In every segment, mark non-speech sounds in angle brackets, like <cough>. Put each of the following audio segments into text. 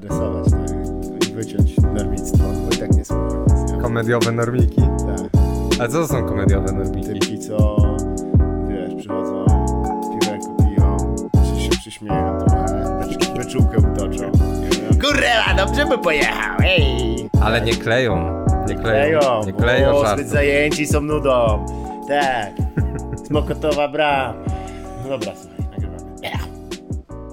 No zaadresować tak? i wyciąć normictwo, bo i tak nie nas. nie? Komediowe normiki. Tak. A co to są komediowe normiki? Typki, co wiesz, przychodzą, piweko piją, się, się przyśmieją trochę, becz- beczułkę utoczą. Kurwa, dobrze by pojechał, ej! Ale nie kleją. Nie kleją. Kleją, Nie kleją o, żartów. zbyt zajęci są nudą. Tak, smokotowa bra. No dobra, słuchaj.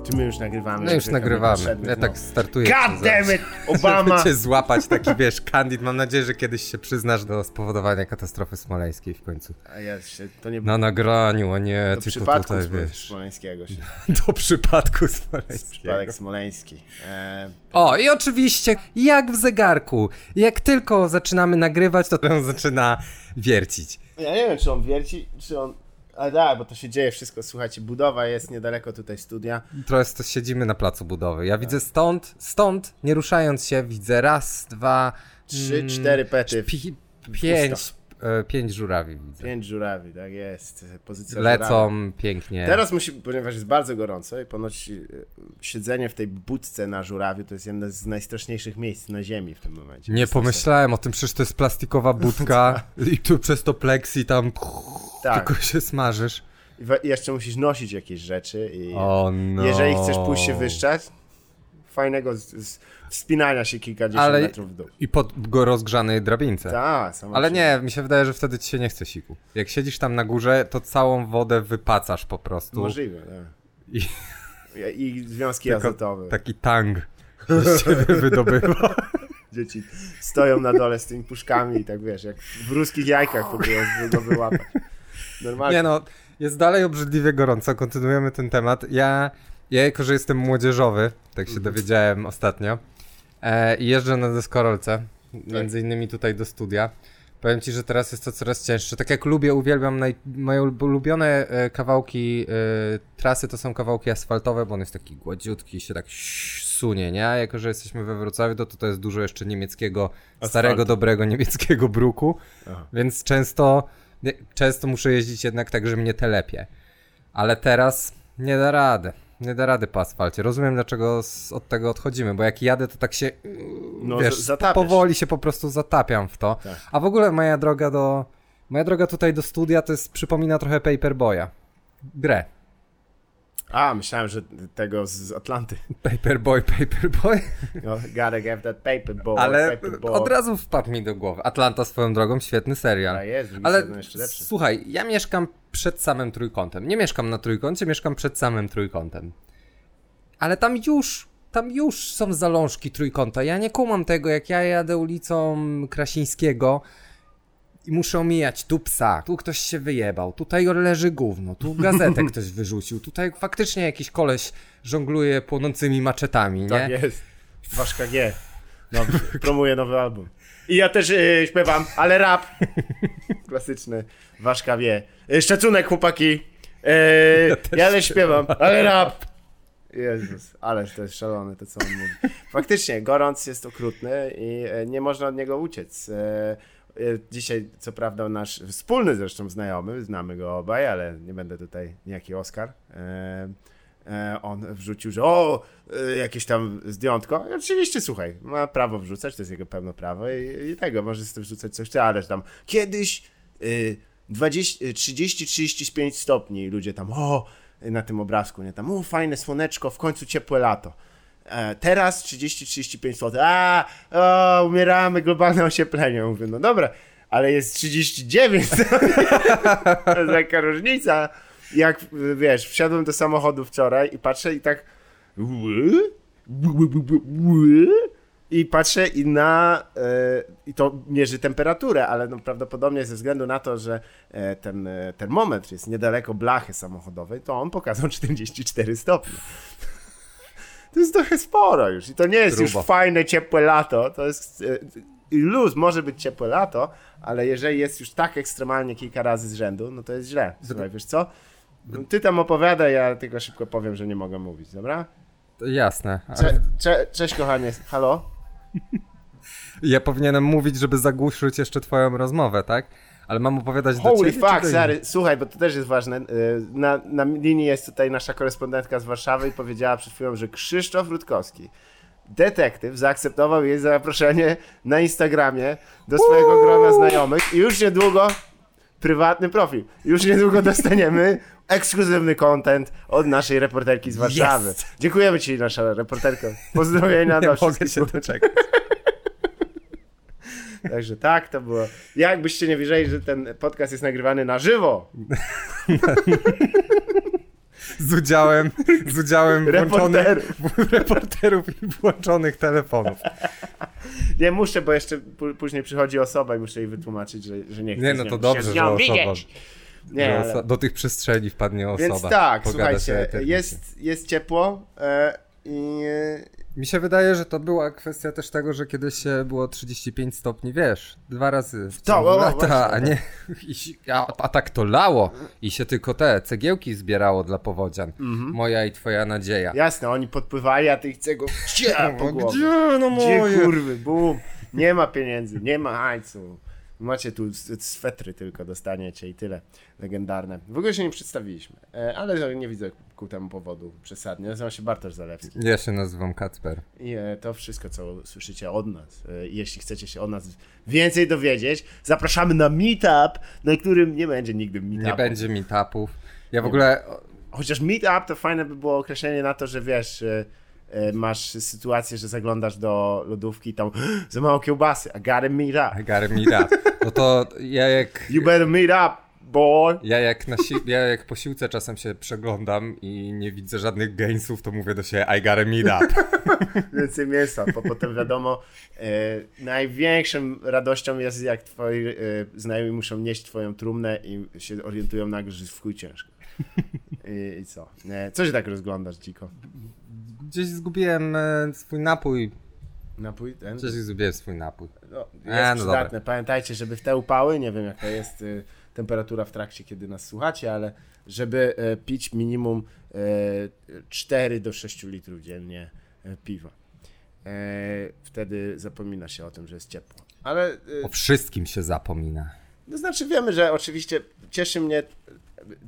Czy my już nagrywamy? No już Żeby nagrywamy. Ja tak startuję. God damn it, Obama! Cię złapać taki, wiesz, kandid. Mam nadzieję, że kiedyś się przyznasz do spowodowania katastrofy smoleńskiej w końcu. A ja się, to nie Na nagraniu, a nie do tylko przypadku tutaj, wiesz. smoleńskiego się. <laughs> Do przypadku smoleńskiego. Przypadek smoleński. E, O, i oczywiście, jak w zegarku, jak tylko zaczynamy nagrywać, to on zaczyna wiercić. ja nie wiem, czy on wierci, czy on... Ale tak, bo to się dzieje wszystko. Słuchajcie, budowa jest niedaleko tutaj studia. Trochę to siedzimy na placu budowy. Ja widzę stąd, stąd, nie ruszając się, widzę raz, dwa, Trzy, mm, cztery pety. pi, pięć, pięć żurawi widzę. Pięć żurawi, tak jest. Pozycja żurawi. Lecą pięknie. Teraz musi, ponieważ jest bardzo gorąco i ponoć e, siedzenie w tej budce na żurawiu to jest jedno z najstraszniejszych miejsc na ziemi w tym momencie. Nie pomyślałem o tym, przecież to jest plastikowa budka <laughs> i tu przez to pleksi tam Tak. tylko się smażysz. I jeszcze musisz nosić jakieś rzeczy i O no. jeżeli chcesz pójść się wyszczać, fajnego z, z wspinania się kilkadziesiąt Ale- metrów w dół. I pod go rozgrzanej drabince. Tak, Ale nie, mi się wydaje, że wtedy ci się nie chce siku. Jak siedzisz tam na górze, to całą wodę wypacasz po prostu. Możliwe, tak. I I, związki Tylko azotowe. taki tang z ciebie <laughs> wydobywa. Dzieci stoją na dole z tymi puszkami i tak wiesz, jak w ruskich jajkach próbują go wyłapać. Normalnie. Nie no, jest dalej obrzydliwie gorąco, kontynuujemy ten temat. Ja, ja jako, że jestem młodzieżowy, tak się dowiedziałem ostatnio, e, jeżdżę na deskorolce, między innymi tutaj do studia. Powiem ci, że teraz jest to coraz cięższe. Tak jak lubię, uwielbiam, naj... moje ul- ulubione e, kawałki e, trasy to są kawałki asfaltowe, bo on jest taki gładziutki i się tak sunie, nie? A jako, że jesteśmy we Wrocławiu, to to jest dużo jeszcze niemieckiego, starego, dobrego niemieckiego bruku, Aha. więc często, często muszę jeździć jednak tak, że mnie telepie. Ale teraz nie da rady. Nie da rady po asfalcie. Rozumiem, dlaczego z, od tego odchodzimy, bo jak jadę, to tak się No, wiesz, zatapiasz. powoli się po prostu zatapiam w to. Tak. A w ogóle moja droga do. Moja droga tutaj do studia to jest, przypomina trochę Paperboya. Grę. A, myślałem, że tego z Atlanty. <laughs> Paperboy, Paperboy. No, gotta give that paper boy, Ale paper boy. od razu wpadł mi do głowy. Atlanta swoją drogą, świetny serial. A jest, Ale słuchaj, ja mieszkam przed samym trójkątem. Nie mieszkam na trójkącie, mieszkam przed samym trójkątem. Ale tam już, tam już są zalążki trójkąta. Ja nie kumam tego, jak ja jadę ulicą Krasińskiego i muszę omijać tu psa, tu ktoś się wyjebał, tutaj leży gówno, tu gazetę <laughs> ktoś wyrzucił, tutaj faktycznie jakiś koleś żongluje płonącymi maczetami, nie? Tak jest. Waszka G. No, promuje nowy album. I ja też yy, śpiewam, ale rap. <laughs> Klasyczny. Waszka wie. Yy, szacunek, chłopaki. Yy, ja, też śpiewam, ale rap. Jezus, ale to jest szalone to, co on mówi. Faktycznie, gorąc jest okrutny i e, nie można od niego uciec. E, Dzisiaj, co prawda, nasz wspólny zresztą znajomy, znamy go obaj, ale nie będę tutaj niejaki Oskar. E, e, on wrzucił, że o, jakieś tam zdjątko. I oczywiście, słuchaj, ma prawo wrzucać, to jest jego pełne prawo i, i tego, może sobie wrzucać coś, ale tam kiedyś y, 20, y, 30-35 stopni ludzie tam, o, na tym obrazku, nie tam, o, fajne słoneczko, w końcu ciepłe lato. E, teraz 30-35 stopni, a, o, umieramy, globalne ocieplenie. Mówię, no dobra, ale jest 39, <laughs> to jest taka różnica. Jak, wiesz, wsiadłem do samochodu wczoraj i patrzę i tak i patrzę i na e, i to mierzy temperaturę, ale no prawdopodobnie ze względu na to, że e, ten termometr jest niedaleko blachy samochodowej, to on pokazał <laughs> 44 stopnie. To jest trochę sporo już i to nie jest Grubo. już fajne, ciepłe lato, to jest e, luz może być ciepłe lato, ale jeżeli jest już tak ekstremalnie kilka razy z rzędu, no to jest źle. Słuchaj, wiesz co? Ty tam opowiadaj, ja tylko szybko powiem, że nie mogę mówić, dobra? To Jasne. ale Cze, cze, cześć kochanie, halo? Ja powinienem mówić, żeby zagłuszyć jeszcze twoją rozmowę, tak? Ale mam opowiadać do Holy ciebie? fuck, czy do sorry. Słuchaj, bo to też jest ważne. Y, Na, na linii jest tutaj nasza korespondentka z Warszawy i powiedziała przed chwilą, że Krzysztof Rutkowski, detektyw, zaakceptował jej zaproszenie na Instagramie do swojego grona znajomych i już niedługo prywatny profil. Już niedługo dostaniemy <laughs> ekskluzywny content od naszej reporterki z Warszawy. Jest. Dziękujemy ci, nasza reporterko. Pozdrowienia <laughs> Nie dla mogę wszystkich. się doczekać. Także tak to było. Jakbyście nie wierzyli, że ten podcast jest nagrywany na żywo. <laughs> Z udziałem, z udziałem włączonych Reporterów. <laughs> reporterów i włączonych telefonów. Nie muszę, bo jeszcze później przychodzi osoba i muszę jej wytłumaczyć, że, że nie chcę Nie, no to dobrze, że osoba. Nie, ale... do tych przestrzeni wpadnie osoba. Więc tak, pogada słuchajcie, jest, jest ciepło e, i Mi się wydaje, że to była kwestia też tego, że kiedyś e, było 35 stopni, wiesz, dwa razy w To, ciągu o, lata, właśnie, a tak. nie, <laughs> i, się- a, a tak to lało i się tylko te cegiełki zbierało dla powodzian. Mhm. Moja i twoja nadzieja. jasne, oni podpływali, a ty chcesz go gdzie po No głowie. gdzie, no Gdzie moje? kurwy, bum. Nie ma pieniędzy, nie ma hajcu. Macie tu swetry tylko dostaniecie i tyle. Legendarne. W ogóle się nie przedstawiliśmy, e, ale nie widzę ku temu powodu przesadnie. Nazywam się Bartosz Zalewski. Ja się nazywam Kacper. I e, to wszystko, co słyszycie od nas. E, Jeśli chcecie się od nas więcej dowiedzieć, zapraszamy na meetup, na którym nie będzie nigdy meetupu. Nie będzie meetupów. Ja w ogóle Chociaż meetup to fajne by było określenie na to, że wiesz, e, masz sytuację, że zaglądasz do lodówki i tam za mało kiełbasy. I gotta meet up. I gotta meet up. No to ja jak You better meet up, boy. Ja jak, na si- ja jak po siłce czasem się przeglądam i nie widzę żadnych gainsów, to mówię do siebie I gotta meet up. <laughs> Więcej mięsa, bo potem wiadomo, e, największą radością jest jak twoi e, znajomi muszą nieść twoją trumnę i się orientują nagle, że jest w chuj ciężko. I, i co? E, co się tak rozglądasz, dziko? Gdzieś zgubiłem e, swój napój. Napój ten? Gdzieś zgubiłem swój napój. No, jest E, no przydatne. Pamiętajcie, żeby w te upały, nie wiem jaka jest y, temperatura w trakcie, kiedy nas słuchacie, ale żeby e, pić minimum e, 4 do 6 litrów dziennie e, piwa. E, wtedy zapomina się o tym, że jest ciepło. Ale e, O wszystkim się zapomina. to znaczy wiemy, że oczywiście cieszy mnie,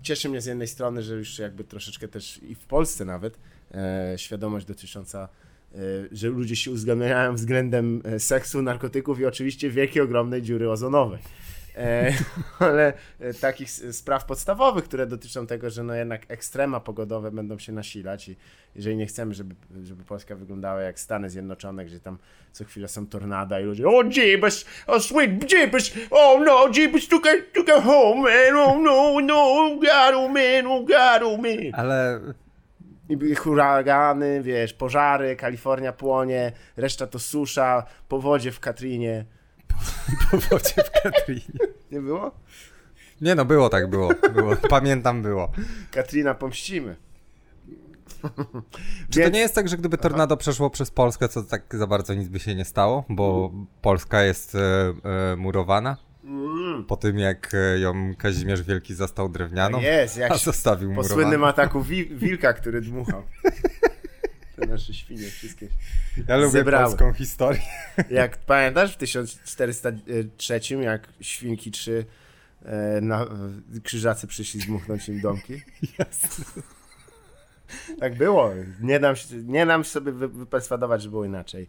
cieszy mnie z jednej strony, że już jakby troszeczkę też i w Polsce nawet e, świadomość dotycząca, e, że ludzie się uzgadniają względem e, seksu, narkotyków i oczywiście wielkiej, ogromnej dziury ozonowej. E, <laughs> ale e, takich spraw podstawowych, które dotyczą tego, że no jednak ekstrema pogodowe będą się nasilać i jeżeli nie chcemy, żeby, żeby Polska wyglądała jak Stany Zjednoczone, gdzie tam co chwilę są tornada i ludzie oh jeebus, oh sweet jeebus, oh no jeebus, to get, to get home man, oh no, no, God, oh man, oh God, oh man. Ale huragany, wiesz, pożary, Kalifornia płonie, reszta to susza, powodzie w Katrinie. <laughs> po wodzie w Katrinie. Nie było? Nie no, było tak, było. było. Pamiętam, było. Katrina pomścimy. Czy to Więc- nie jest tak, że gdyby tornado przeszło przez Polskę, to tak za bardzo nic by się nie stało? Bo Polska jest e, e, murowana? Mm. Po tym jak e, ją Kazimierz Wielki zastał drewnianą? Jest, jak A zostawił po murowaną. słynnym ataku wi- wilka, który dmuchał. <laughs> Te nasze świnie wszystkie. Ja lubię zebrały. polską historię. <laughs> Jak pamiętasz w 1403, jak świnki trzy e, na, krzyżacy przyszli dmuchnąć im domki? Tak było. Nie dam, się- nie dam sobie wy- wyperswadować, że było inaczej.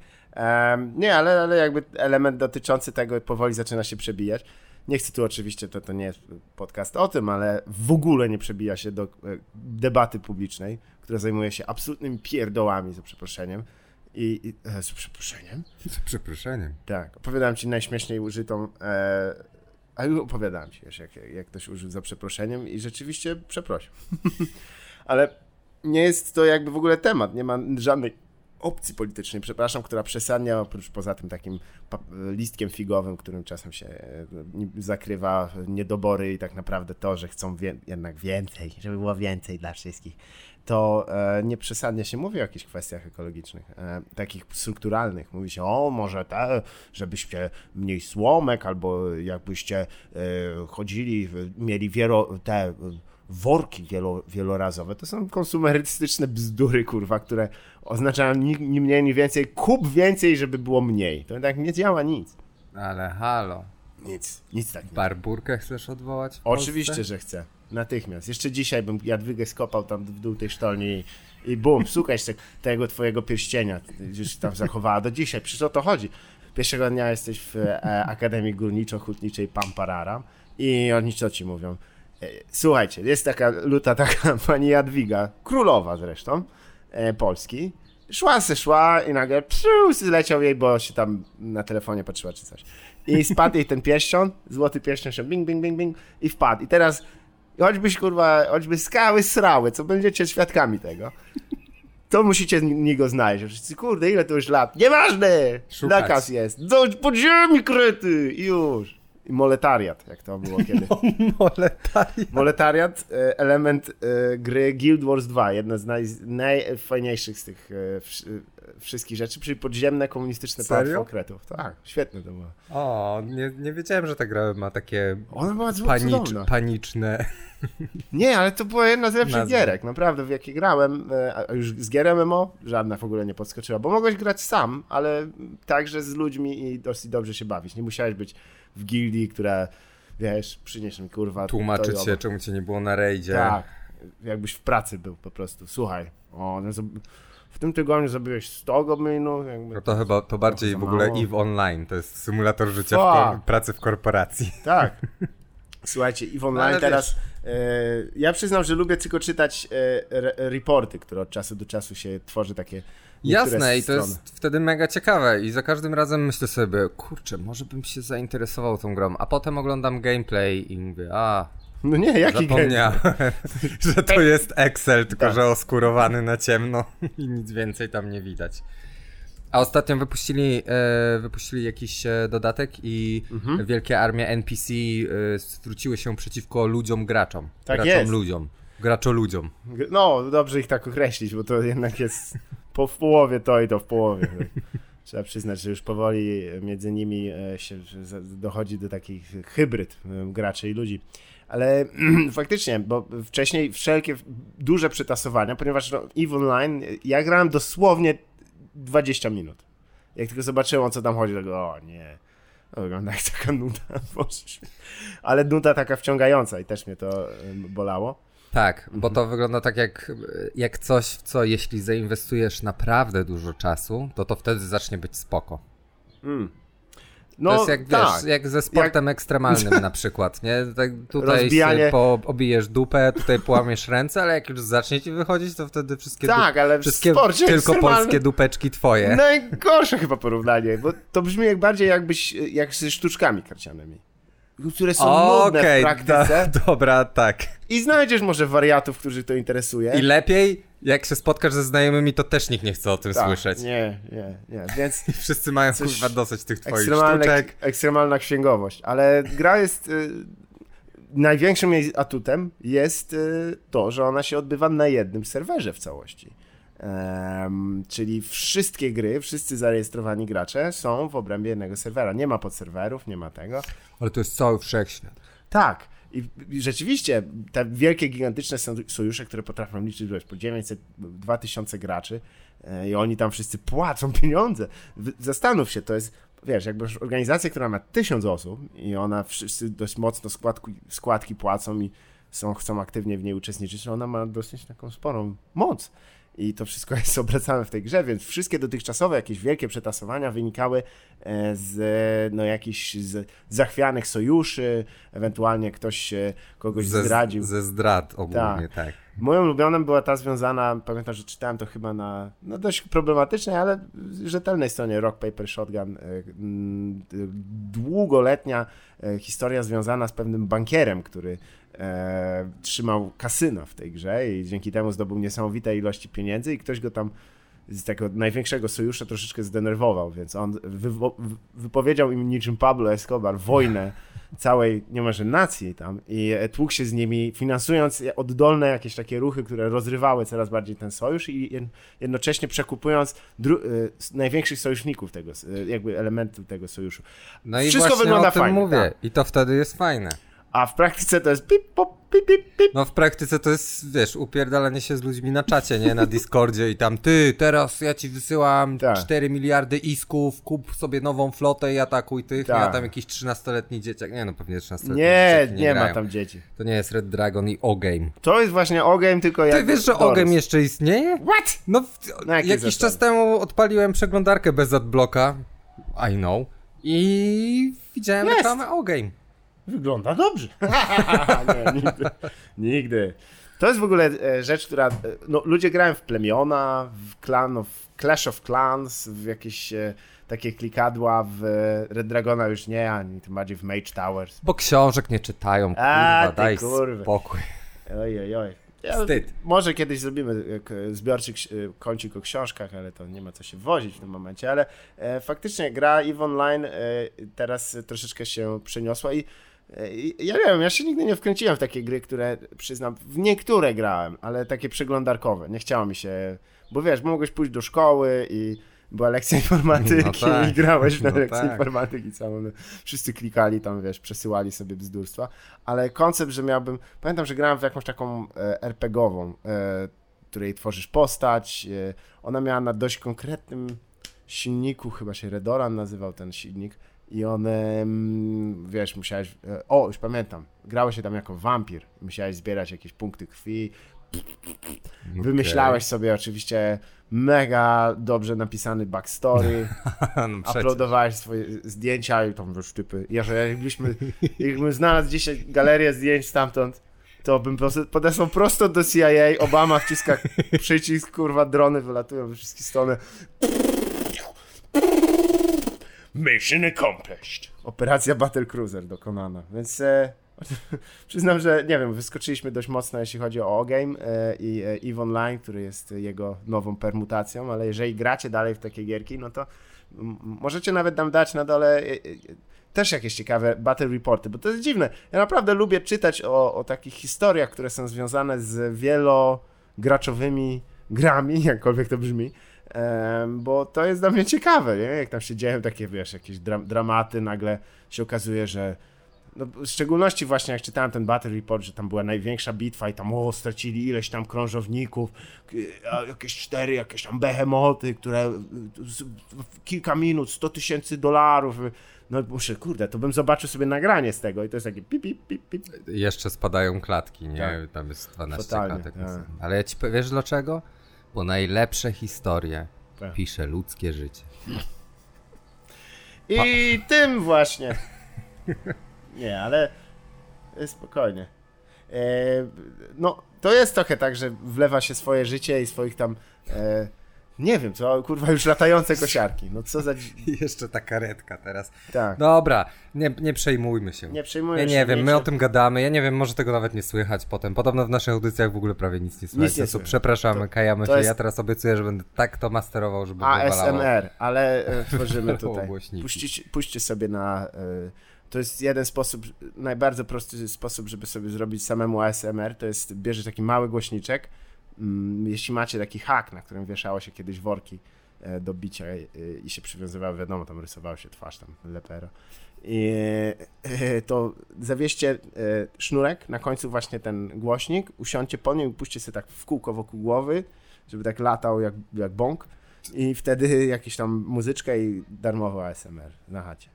Nie, ale, ale jakby element dotyczący tego powoli zaczyna się przebijać. Nie chcę tu oczywiście, to, to nie jest podcast o tym, ale w ogóle nie przebija się do e, debaty publicznej, która zajmuje się absolutnymi pierdołami, za przeproszeniem. I, i e, z przeproszeniem? Z przeproszeniem. Tak, opowiadałem ci najśmieszniej użytą. E, a już opowiadałem ci, wiesz, jak, jak ktoś użył za przeproszeniem i rzeczywiście przeprosił. <laughs> Ale nie jest to jakby w ogóle temat, nie ma żadnej opcji politycznej, przepraszam, która przesadnia, oprócz poza tym takim listkiem figowym, którym czasem się e, zakrywa niedobory i tak naprawdę to, że chcą wie- jednak więcej, żeby było więcej dla wszystkich, to e, nie przesadnie się mówi o jakichś kwestiach ekologicznych, e, takich strukturalnych. Mówi się, o może te, żebyście mniej słomek, albo jakbyście e, chodzili, mieli wielo, te worki wielo, wielorazowe. To są konsumerystyczne bzdury, kurwa, które oznaczają ni, ni mniej, ni więcej, kup więcej, żeby było mniej. To tak nie działa nic. Ale halo. Nic, nic takiego. Barburkę chcesz odwołać? Oczywiście, że chcę. Natychmiast. Jeszcze dzisiaj bym Jadwigę skopał tam w dół tej sztolni i, i bum, szukać te, tego twojego pierścienia, już tam zachowała do dzisiaj. Przecież o to chodzi. Pierwszego dnia jesteś w e, Akademii Górniczo-Hutniczej Pampararam i oni co ci mówią? E, słuchajcie, jest taka luta taka <laughs> pani Jadwiga, królowa zresztą, Polski. Szła se szła i nagle psiu, zleciał jej, bo się tam na telefonie patrzyła czy coś. I spadł jej ten pierścion, złoty pierścion się bing, bing, bing, bing i wpadł. I teraz choćbyś kurwa, choćby skały srały, co będziecie świadkami tego, to musicie niego znaleźć. Wszyscy, kurde, ile to już lat? Nieważne! Szukać. Nakaz jest. Do podziemi kryty! I już. I moletariat, jak to było <laughs> kiedy. Moletariat. Moletariat, e, element e, gry Guild Wars 2, jedna z naj, najfajniejszych z tych e, wsz- wszystkich rzeczy, czyli podziemne komunistyczne państwo kretów. Tak, świetne to było. O, nie, nie wiedziałem, że ta gra ma takie Ona była panicz, cudowna. paniczne. <laughs> Nie, ale to była jedna z lepszych Nazwy. gierek, naprawdę, w jakie grałem. A już z gier MMO żadna w ogóle nie podskoczyła, bo mogłeś grać sam, ale także z ludźmi i dosyć dobrze się bawić. Nie musiałeś być w gildii, która, wiesz, przynieś mi kurwa. Tłumaczyć i się, czemu cię nie było na rejdzie. Tak, jakbyś w pracy był po prostu. Słuchaj, o, no, w tym tygodniu zrobiłeś 100 goblinów. No to chyba, to bardziej w ogóle mało. EVE Online, to jest symulator życia w pracy w korporacji. <laughs> Tak. Słuchajcie, i w online No, teraz. E, ja przyznam, że lubię tylko czytać e, re, reporty, które od czasu do czasu się tworzy takie. Jasne, i to strony. jest wtedy mega ciekawe i za każdym razem myślę sobie, kurczę, może bym się zainteresował tą grą, a potem oglądam gameplay i mówię, a, No nie, jaki zapomniałem, <laughs> że to jest Excel, tylko Tak. że oskurowany na ciemno <laughs> i nic więcej tam nie widać. A ostatnio wypuścili, e, wypuścili jakiś e, dodatek i Mhm. wielkie armie NPC e, zwróciły się przeciwko ludziom graczom. Tak graczom jest. ludziom. Graczo ludziom. No, dobrze ich tak określić, bo to jednak jest <laughs> po, w połowie to i to w połowie. Trzeba przyznać, że już powoli między nimi e, się dochodzi do takich hybryd e, graczy i ludzi. Ale <clears throat> faktycznie, bo wcześniej wszelkie duże przetasowania, ponieważ no, EVE Online, ja grałem dosłownie 20 minut. Jak tylko zobaczyłem, o co tam chodzi, tego, o nie, to wygląda jak taka nuda. <laughs> Boże. Ale nuda taka wciągająca i też mnie to bolało. Tak, bo Mhm. to wygląda tak jak, jak coś, w co jeśli zainwestujesz naprawdę dużo czasu, to to wtedy zacznie być spoko. Mm. to No, jest jak, tak. wiesz, jak ze sportem ekstremalnym na przykład, nie? Tak tutaj Rozbijanie- po, obijesz dupę, tutaj połamiesz ręce, ale jak już zacznie ci wychodzić, to wtedy wszystkie, Tak, ale wszystkie tylko ekstremalnym- polskie dupeczki twoje. Najgorsze chyba porównanie, bo to brzmi jak bardziej jakbyś, jak ze sztuczkami karcianymi. Które są nudne w Okej, praktyce do, <laughs> dobra, tak. i znajdziesz może wariatów, których to interesuje. I lepiej, jak się spotkasz ze znajomymi, to też nikt nie chce o tym Tak, słyszeć. Nie, nie, nie, więc <laughs> Wszyscy mają kurwa dosyć tych twoich sztuczek. ekstremalna księgowość, ale gra jest... Y, największym jej atutem jest y, to, że ona się odbywa na jednym serwerze w całości. Czyli wszystkie gry, wszyscy zarejestrowani gracze są w obrębie jednego serwera. Nie ma podserwerów, nie ma tego. Ale to jest cały wszechświat. Tak. I, I rzeczywiście te wielkie, gigantyczne sojusze, które potrafią liczyć wiesz, po 900, 2000 graczy e, i oni tam wszyscy płacą <laughs> pieniądze. Zastanów się, to jest, wiesz, jakby organizacja, która ma 1000 osób i ona wszyscy dość mocno składki, składki płacą i są, chcą aktywnie w niej uczestniczyć, ona ma dosyć taką sporą moc. I to wszystko <laughs> jest obracane w tej grze, więc wszystkie dotychczasowe jakieś wielkie przetasowania wynikały e, z no, jakichś z zachwianych sojuszy, ewentualnie ktoś e, kogoś Ze, zdradził. ze zdrad ogólnie, tak. Moją ulubioną była ta związana, pamiętam, że czytałem to chyba na no dość problematycznej, ale rzetelnej stronie Rock Paper Shotgun. e, Długoletnia historia związana z pewnym bankierem, który e, trzymał kasyno w tej grze i dzięki temu zdobył niesamowite ilości pieniędzy i ktoś go tam z tego największego sojusza troszeczkę zdenerwował, więc on wywo- wypowiedział im niczym Pablo Escobar wojnę całej niemalże nacji tam i tłukł się z nimi, finansując oddolne jakieś takie ruchy, które rozrywały coraz bardziej ten sojusz i jed- jednocześnie przekupując dru- e, największych sojuszników tego, e, jakby elementów tego sojuszu. No i Wszystko wygląda o tym fajnie, mówię. tak. I to wtedy jest fajne. A w praktyce to jest pip, pop, pip, pip, pip. No w praktyce to jest, wiesz, upierdalanie się z ludźmi na czacie, nie? Na Discordzie i tam, ty, teraz ja ci wysyłam Tak. 4 miliardy isków, kup sobie nową flotę i atakuj tych, Tak. a tam jakiś 13-letni dzieciak, nie no pewnie 13-letni Nie, dzieciaki nie, ma tam dzieci. To nie jest Red Dragon i O-Game. To jest właśnie Ogame, tylko jak Ty wiesz, że. O-Game jeszcze istnieje? What? No, w, jakiś zasadzie? czas temu odpaliłem przeglądarkę bez adblocka, I know, i widziałem Jest. reklamę O-Game. Wygląda dobrze. <laughs> nie, nigdy. Nigdy. To jest w ogóle e, rzecz, która. e, No, ludzie grają w plemiona, w Clan of, Clash of Clans, w jakieś e, takie klikadła, w Red Dragona już nie, ani tym bardziej w Mage Towers. Bo książek nie czytają, A, kurwa, ty daj kurwa. spokój. Oj, oj, oj. Ja, Wstyd. Może kiedyś zrobimy zbiorczy kącik o książkach, ale to nie ma co się wozić w tym momencie, ale e, faktycznie gra EVE Online e, teraz troszeczkę się przeniosła i ja nie wiem, ja się nigdy nie wkręciłem w takie gry, które przyznam, w niektóre grałem, ale takie przeglądarkowe, nie chciało mi się, bo wiesz, mogłeś pójść do szkoły i była lekcja <laughs> informatyki No tak. i grałeś na No lekcji tak. informatyki całą, wszyscy klikali tam, wiesz, przesyłali sobie bzdurstwa, ale koncept, że miałbym, pamiętam, że grałem w jakąś taką e, RPG-ową, e, której tworzysz postać, e, ona miała na dość konkretnym silniku, chyba się Redoran nazywał ten silnik i on, em, wiesz, musiałeś, e, o, już pamiętam, grało się tam jako wampir, musiałeś zbierać jakieś punkty krwi, wymyślałeś sobie oczywiście mega dobrze napisany backstory, <laughs> no uploadowałeś swoje zdjęcia i tam wiesz typy. Ja, że jakbyśmy, jakbym znalazł dzisiaj galerię zdjęć stamtąd, to bym podesłał prosto do CIA, Obama wciska przycisk, kurwa, drony wylatują we wszystkie strony. Mission accomplished. Operacja Battle Cruiser dokonana, więc e, <laughs> przyznam, że nie wiem, wyskoczyliśmy dość mocno, jeśli chodzi o O-Game e, i e, EVE Online, który jest jego nową permutacją, ale jeżeli gracie dalej w takie gierki, no to możecie nawet nam dać na dole e, e, też jakieś ciekawe battle reporty, bo to jest dziwne. Ja naprawdę lubię czytać o, o takich historiach, które są związane z wielograczowymi grami, <laughs> jakkolwiek to brzmi, bo to jest dla mnie ciekawe, nie? jak tam się dzieją takie, wiesz, jakieś dra dramaty, nagle się okazuje, że no, w szczególności właśnie jak czytałem ten Battle Report, że tam była największa bitwa i tam o, stracili ileś tam krążowników, jakieś cztery, jakieś tam behemoty, które y, w kilka minut, 100 tysięcy dolarów. y, No muszę, kurde, to bym zobaczył sobie nagranie z tego i to jest takie pip, pip, pip, pip. Jeszcze spadają klatki, nie? Tak. Tam jest 12 Totalnie, klatek. tak. Ale ja ci wiesz dlaczego? Bo najlepsze historie Tak. pisze ludzkie życie. I tym właśnie. Nie, ale spokojnie. E, no, to jest trochę tak, że wlewa się swoje życie i swoich tam. E, nie wiem, co, kurwa, już latające kosiarki. No co za. <laughs> jeszcze ta karetka teraz. Tak. Dobra, nie, nie przejmujmy się. Nie przejmuję Ja się, nie wiem, my wiecie. o tym gadamy, ja nie wiem, może tego nawet nie słychać potem. Podobno w naszych audycjach w ogóle prawie nic nie słychać. Nic nie słychać. Przepraszamy, To- kajamy to się. jest- Ja teraz obiecuję, że będę tak to masterował, żeby. ASMR, ale e, <laughs> tworzymy tutaj. Puścicie, puśćcie sobie na. E, to jest jeden sposób, najbardziej prosty sposób, żeby sobie zrobić samemu ASMR. To jest bierze taki mały głośniczek. Mm, jeśli macie taki hak, na którym wieszało się kiedyś worki e, do bicia e, i się przywiązywało, wiadomo, tam rysowało się twarz, tam lepero. I e, to zawieście e, sznurek, na końcu właśnie ten głośnik, usiądźcie po nim i puśćcie sobie tak w kółko wokół głowy, żeby tak latał jak, jak bąk. I wtedy jakieś tam muzyczkę i darmowo ASMR na chacie.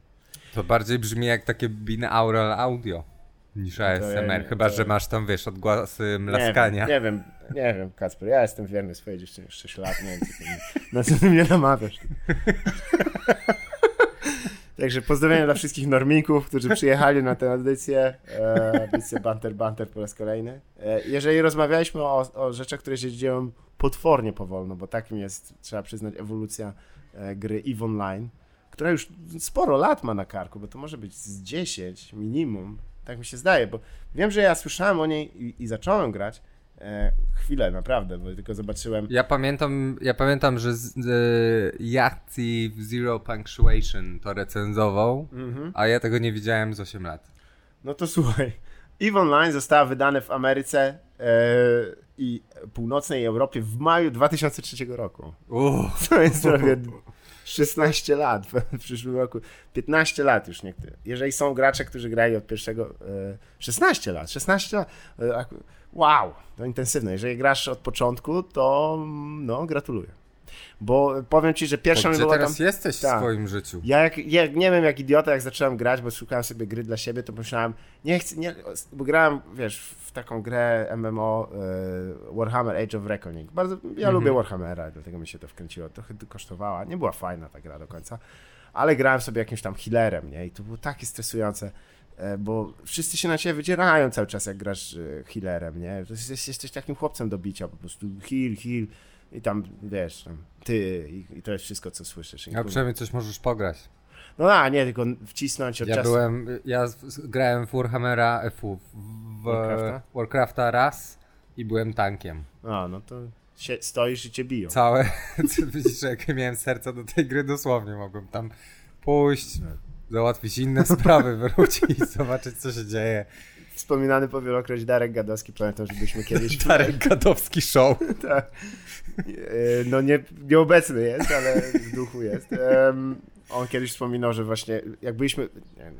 To bardziej brzmi jak takie binaural audio niż ASMR, nie- chyba że masz tam, wiesz, odgłosy Nie mlaskania. wiem, nie wiem, nie wiem, Kacper, ja jestem wierny swojej dziewczynie już 6 lat, nie wiem, co ty, mi- na co ty mnie namawiasz. <laughs> Także pozdrowienia dla wszystkich norminków, którzy przyjechali na tę audycję, e, audycję Banter Banter po raz kolejny. E, jeżeli rozmawialiśmy o, o rzeczach, które się dzieją potwornie powolno, bo takim jest, trzeba przyznać, ewolucja e, gry EVE Online, która już sporo lat ma na karku, bo to może być z 10 minimum, tak mi się zdaje, bo wiem, że ja słyszałem o niej i, i zacząłem grać e, chwilę, naprawdę, bo tylko zobaczyłem Ja pamiętam, ja pamiętam, że z, e, Yachty w Zero Punctuation to recenzował, Mhm. a ja tego nie widziałem z 8 lat. No to słuchaj. EVE Online została wydane w Ameryce i północnej Europie w maju 2003 roku. Uff. To jest <laughs> prawie 16 lat w przyszłym roku. 15 lat już niektóre. Jeżeli są gracze, którzy grali od pierwszego. E, 16 lat, 16 lat. E, ak- wow, to intensywne. Jeżeli grasz od początku, to mm, no, gratuluję. Bo powiem ci, że To pierwszą gdzie była tam. teraz jesteś w Tak. swoim życiu? Ja, jak, ja nie wiem jak idiota, jak zacząłem grać, bo szukałem sobie gry dla siebie, to pomyślałem, nie chcę, nie, bo grałem, wiesz, w taką grę MMO e, Warhammer Age of Reckoning. Bardzo, ja Mhm. lubię Warhammera, dlatego mi się to wkręciło. Trochę to kosztowała, nie była fajna ta gra do końca, ale grałem sobie jakimś tam healerem, nie? I to było takie stresujące, e, bo wszyscy się na ciebie wydzierają cały czas, jak grasz e, healerem, nie? To jest, jesteś takim chłopcem do bicia, po prostu heal, heal i tam, wiesz, tam, ty i, i to jest wszystko, co słyszysz. A przynajmniej coś możesz pograć. No a, nie, tylko wcisnąć od Ja czasu. byłem, ja grałem w Warhammera, e, fu, w Warcrafta? Warcrafta raz i byłem tankiem. A, no to się, stoisz i cię biją. Całe, <laughs> widzisz, jakie miałem serce do tej gry, dosłownie mogłem tam pójść, załatwić inne <laughs> sprawy, wrócić, zobaczyć co się dzieje. Wspominany po wielokroć Darek Gadowski, pamiętam, że byliśmy kiedyś... <laughs> Darek Gadowski Show. tak. E, No nie, nieobecny jest, ale w duchu jest. Em, on kiedyś wspominał, że właśnie jak byliśmy,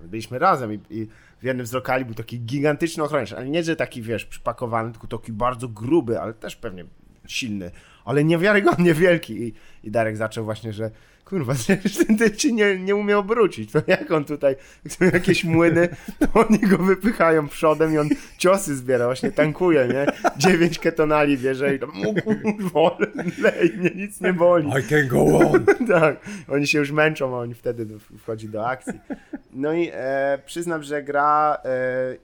byliśmy razem i, i w jednym z lokali był taki gigantyczny ochroniarz, ale nie, że taki, wiesz, przypakowany, tylko taki bardzo gruby, ale też pewnie silny, ale niewiarygodnie wielki. I, i Darek zaczął właśnie, że kurwa, <laughs> ten typ się nie, nie umie obrócić. To jak on tutaj, jak są jakieś młyny, to oni go wypychają przodem i on ciosy zbiera, właśnie tankuje, nie? Dziewięć ketonali bierze i tam, o kurwa, lej, mnie nic nie boli. I can go on. <laughs> Tak, oni się już męczą, a oni wtedy do- wchodzi do akcji. No i e, przyznam, że gra e,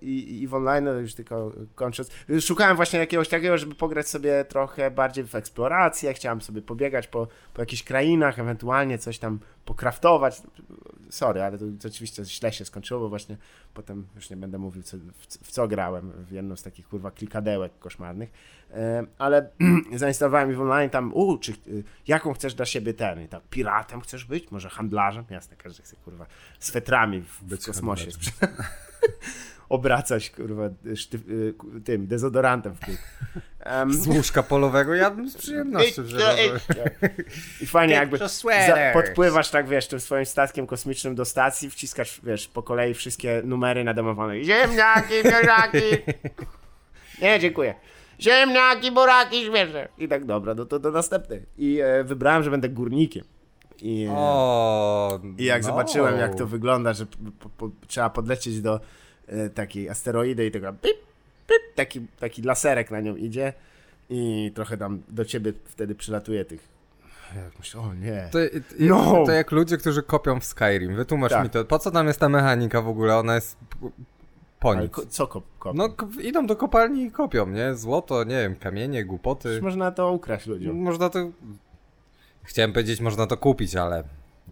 i, i w online, no już tylko kończąc, szukałem właśnie jakiegoś takiego, żeby pograć sobie trochę bardziej w eksplorację, chciałem sobie pobiegać po, po jakichś krainach, ewentualnie coś tam pokraftować. Sorry, ale to, to oczywiście źle się skończyło, bo właśnie potem już nie będę mówił, co, w, w co grałem, w jedną z takich kurwa klikadełek koszmarnych. E, ale <clears throat> zainstalowałem i w online tam, u, czy, y, jaką chcesz dla siebie ten? I tak, piratem chcesz być? Może handlarzem? Jasne, każdy chce, kurwa, swetrami w, w kosmosie. <laughs> Obracać, kurwa, sztyf, y, tym, dezodorantem w kół. Em, Z łóżka polowego ja bym z przyjemnością wziął. I fajnie jakby za, podpływasz tak, wiesz, tym swoim statkiem kosmicznym do stacji, wciskasz, wiesz, po kolei wszystkie numery nademowane. Ziemniaki, ziemniaki. Nie, dziękuję. Ziemniaki, buraki, śmieszne. I tak, dobra, no to do następnej. I e, wybrałem, że będę górnikiem. I, e, O, I jak no. zobaczyłem, jak to wygląda, że po, po, trzeba podlecieć do takiej asteroidy i tego pip, pip, taki, taki laserek na nią idzie i trochę tam do ciebie wtedy przylatuje tych... Jak myślę, o nie. To, No. to jak ludzie, którzy kopią w Skyrim. Wytłumacz Tak. mi to. Po co tam jest ta mechanika w ogóle? Ona jest po nic. co kop, kop? No idą do kopalni i kopią, nie? Złoto, nie wiem, kamienie, głupoty. Przecież można to ukraść ludziom. Można to... Chciałem powiedzieć, można to kupić, ale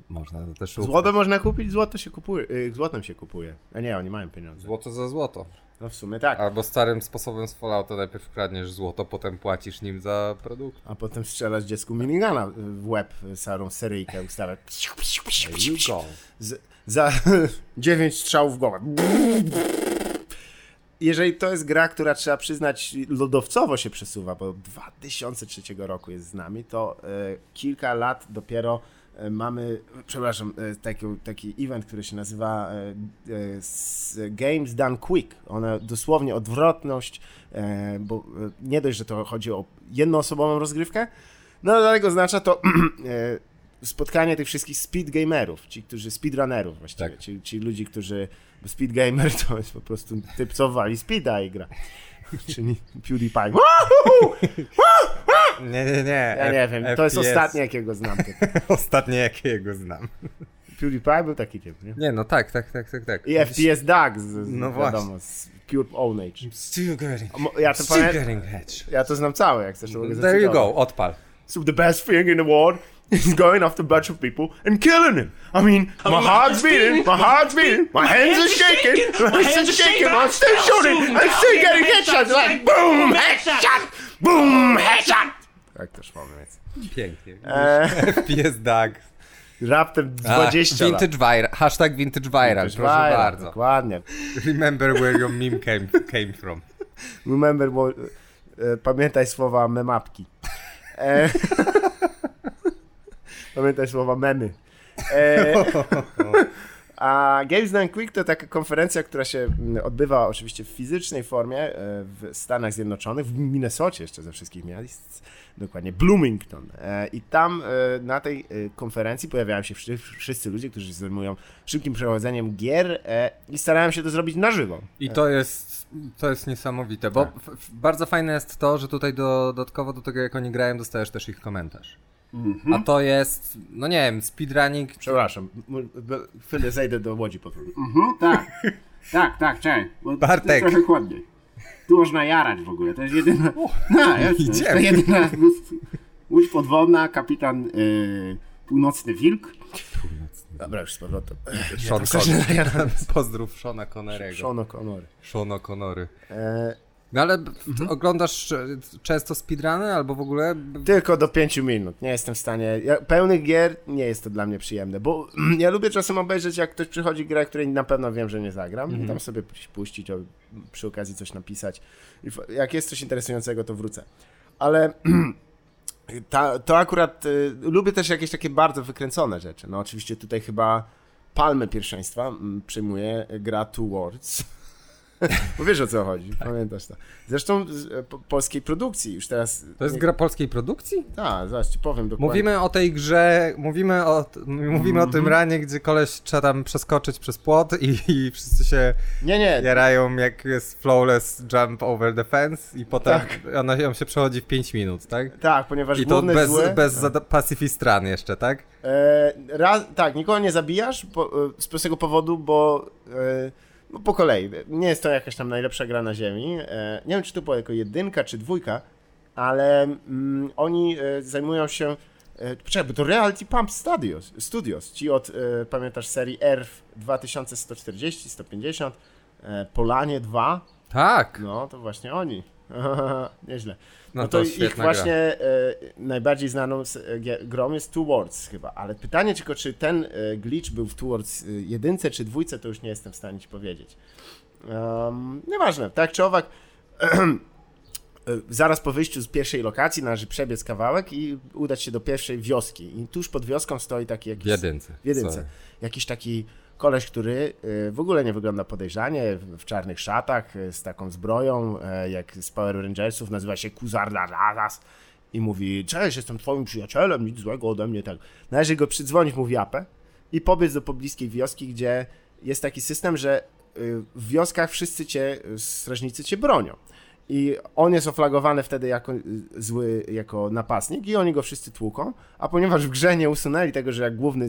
można to też. Złoto można kupić, złoto się kupuje, y, złotem się kupuje. A nie, oni mają pieniądze. Złoto za złoto. No w sumie tak. Albo starym sposobem z Fallouta najpierw kradniesz złoto, potem płacisz nim za produkt. A potem strzelasz dziecku minigana w łeb, starą seryjkę go. Z, za <laughs> 9 strzałów w głowę. Jeżeli to jest gra, która trzeba przyznać lodowcowo się przesuwa, bo 2003 roku jest z nami, to e, kilka lat dopiero mamy, przepraszam, e, taki, taki event, który się nazywa e, e, Games Done Quick. Ona dosłownie odwrotność, e, bo e, nie dość, że to chodzi o jednoosobową rozgrywkę, no dlatego oznacza to <clears throat> e, spotkanie tych wszystkich speed gamerów, ci, którzy speedrunnerów właściwie, Tak. ci, ci ludzi, którzy, bo speed gamer <laughs> to jest po prostu typ, co wali speeda i gra. <laughs> Czyli PewDiePie. <laughs> Nie, nie, nie. Ja nie wiem, to jest ostatnie jakiego znam. <laughs> Ostatnie jakiego znam. PewDiePie był taki typ, nie? Nie, no tak, tak, tak, tak, tak. I FPS Doug, z, No wiadomo, z Pure Own Age. Still getting, Ja to, still pamię... getting hedge. ja to znam całe, jak chcesz to mogę There you go, odpal. So the best thing in the world is going after a bunch of people and killing them. I mean, my heart's beating, my heart's beating, my hands are shaking, my hands are shaking, I'm still shooting, I'm still getting headshots, like boom, headshot, boom, headshot. Tak też mamy, więc. Pięknie. <laughs> Eee, FPS Doug. raptem A, 20 lat. vintage viral. Hashtag vintage viral, Vintage proszę viral, bardzo. Dokładnie. Remember where your meme came, came from. Remember, E, pamiętaj słowa memapki. E, <laughs> pamiętaj słowa memy. E, a Games Done Quick to taka konferencja, która się mm, odbywa oczywiście w fizycznej formie e, w Stanach Zjednoczonych, w Minnesocie jeszcze ze wszystkich miast, dokładnie Bloomington. E, I tam e, na tej konferencji pojawiają się wszyscy ludzie, którzy się zajmują szybkim przechodzeniem gier i starają się to zrobić na żywo. I to jest, to jest niesamowite, bo tak. bardzo fajne jest to, że tutaj do, dodatkowo do tego, jak oni grają, dostajesz też ich komentarz. Mhm. A to jest, no nie wiem, speedrunning. Przepraszam, chwilę zejdę do łodzi po prostu. Mhm, tak, tak, tak, czekaj. Bartek. trochę chłodniej. Tu można jarać w ogóle, to jest jedyna... <laughs> No, jest, to jedyna łódź podwodna, kapitan y, Północny Wilk. Dobra, już z powrotem. Sean Connery. Pozdrów Shona Connerego. Sean Connery. Sean Connery. E, no ale mhm. oglądasz często speedruny albo w ogóle? Tylko do 5 minut. Nie jestem w stanie. Ja, pełnych gier nie jest to dla mnie przyjemne, bo <clears throat> ja lubię czasem obejrzeć, jak ktoś przychodzi grę, której na pewno wiem, że nie zagram. Mhm. I tam sobie puścić, przy okazji coś napisać. Jak jest coś interesującego, to wrócę. Ale <clears throat> ta, to akurat y, lubię też jakieś takie bardzo wykręcone rzeczy. No oczywiście tutaj chyba palmę pierwszeństwa m, przyjmuje gra Two Words <laughs> <laughs> bo wiesz o co chodzi, tak. pamiętasz to. Zresztą z e, po, polskiej produkcji już teraz... To jest nie... gra polskiej produkcji? Tak, zaraz ci powiem dokładnie. Mówimy o tej grze, mówimy o, mówimy mm -hmm. o tym mhm. ranie, gdzie koleś trzeba tam przeskoczyć przez płot i, i wszyscy się nie, nie. jarają jak jest flawless jump over the fence i potem tak. ona, on się przechodzi w 5 minut, tak? Tak, ponieważ I to bez, zły... bez tak. pacifist run jeszcze, tak? E, raz, tak, nikogo nie zabijasz po, e, z prostego powodu, bo... E, no po kolei. Nie jest to jakaś tam najlepsza gra na ziemi. E, nie wiem, czy to była jako jedynka, czy dwójka, ale mm, oni e, zajmują się e, Poczekaj, bo to Reality Pump Studios, Studios ci od, pamiętasz, serii ERF 2140, 150, e, Polanie 2. Tak. No, to właśnie oni. <laughs> Nieźle. No, no to, to ich właśnie e, najbardziej znaną e, grą jest Two Words chyba, ale pytanie tylko, czy ten e, glitch był w Two Words e, jedynce czy dwójce, to już nie jestem w stanie ci powiedzieć. Um, nieważne, tak czy owak, <clears throat> e, zaraz po wyjściu z pierwszej lokacji należy przebiec kawałek i udać się do pierwszej wioski. I tuż pod wioską stoi taki jakiś... W jedynce. W jedynce. Jakiś taki koleś, który y, w ogóle nie wygląda podejrzanie, w czarnych szatach, y, z taką zbroją, y, jak z Power Rangersów, nazywa się Kuzarda Razas i mówi, cześć, jestem twoim przyjacielem, nic złego ode mnie, tak. Należy go przydzwonić mu w japę i pobiec do pobliskiej wioski, gdzie jest taki system, że w wioskach wszyscy cię, strażnicy cię bronią. I on jest oflagowany wtedy jako zły, jako napastnik i oni go wszyscy tłuką, a ponieważ w grze nie usunęli tego, że jak główny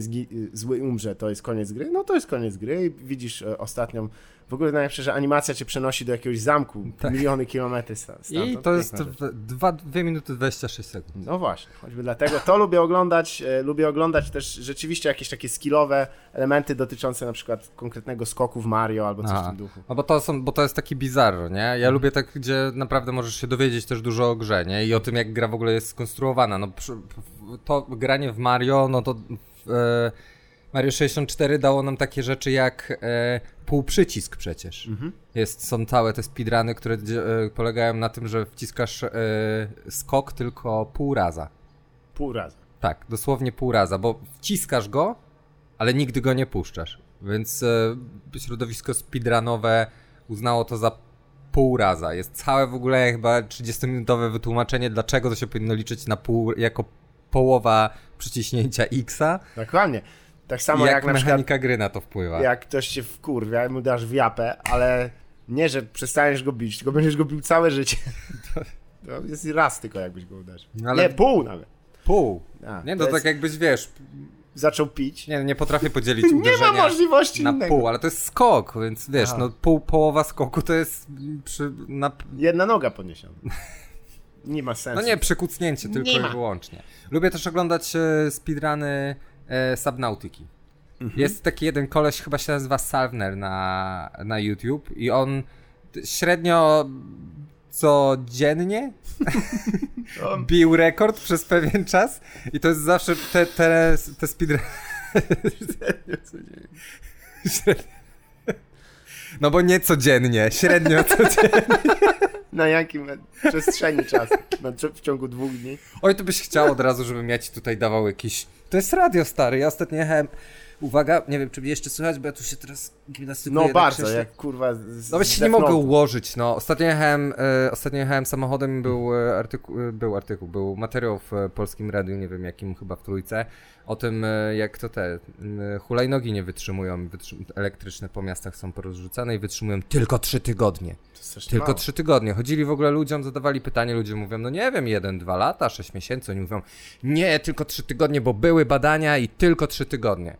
zły umrze, to jest koniec gry, no to jest koniec gry. I widzisz e, ostatnią w ogóle najlepsze, że animacja cię przenosi do jakiegoś zamku, tak. miliony kilometrów stamtąd. I to jest 2 minuty 26 sekund. No właśnie, choćby dlatego to lubię oglądać, e, lubię oglądać też rzeczywiście jakieś takie skillowe elementy dotyczące na przykład konkretnego skoku w Mario albo coś Aha. w tym duchu. No bo to, są, bo to jest taki bizarro, nie? Ja hmm. lubię tak, gdzie naprawdę możesz się dowiedzieć też dużo o grze, nie? I o tym, jak gra w ogóle jest skonstruowana. No to granie w Mario, no to... E, Mario 64 dało nam takie rzeczy jak e, półprzycisk przecież. Mhm. Jest, są całe te speedruny, które e, polegają na tym, że wciskasz e, skok tylko pół raza. Pół raza. Tak, dosłownie pół raza, bo wciskasz go, ale nigdy go nie puszczasz. Więc e, środowisko speedrunowe uznało to za pół raza. Jest całe w ogóle chyba 30-minutowe wytłumaczenie, dlaczego to się powinno liczyć na pół, jako połowa przyciśnięcia X-a. Dokładnie. Tak samo jak, jak na mechanika przykład, gry na to wpływa. Jak ktoś cię wkurwia i mu dasz w japę, ale nie, że przestaniesz go bić, tylko będziesz go bił całe życie. <laughs> To, to jest raz tylko jakbyś go uderzył. No ale... Nie, pół nawet. Pół. A, nie, no to tak jakbyś, wiesz... Zaczął pić. Nie, nie potrafię podzielić uderzenia <laughs> Nie ma możliwości na innego. pół, ale to jest skok, więc wiesz, Aha. no pół, połowa skoku to jest przy... Na... Jedna noga podniesiona. Nie ma sensu. No nie, przykucnięcie tylko i wyłącznie. Lubię też oglądać e, speedruny e, Subnautiki. Mhm. Jest taki jeden koleś, chyba się nazywa Salvner na, na YouTube i on średnio codziennie <laughs> bił rekord przez pewien czas i to jest zawsze te, te, te speedruny. <laughs> No bo nie codziennie, średnio codziennie. <laughs> Na jakim przestrzeni czasu? Na, w ciągu dwóch dni? Oj, to byś chciał od razu, żebym ja ci tutaj dawał jakiś... To jest radio, stary. Ja ostatnio jechałem... Uwaga, nie wiem, czy mnie jeszcze słychać, bo ja tu się teraz gimnastykuję. No bardzo, jak kurwa z, No się nie mogę ułożyć, no. Ostatnio jechałem, e, ostatnio jechałem samochodem był, e, artykuł, e, był artykuł, był materiał w e, Polskim Radiu, nie wiem jakim, chyba w Trójce, o tym, jak to te hulajnogi nie wytrzymują, wytrzym elektryczne po miastach są porozrzucane i wytrzymują tylko trzy tygodnie. Tylko trzy tygodnie. Chodzili w ogóle ludziom, zadawali pytanie, ludzie mówią, no nie wiem, jeden, dwa lata, sześć miesięcy. Oni mówią, nie, tylko trzy tygodnie, bo były badania i tylko trzy tygodnie.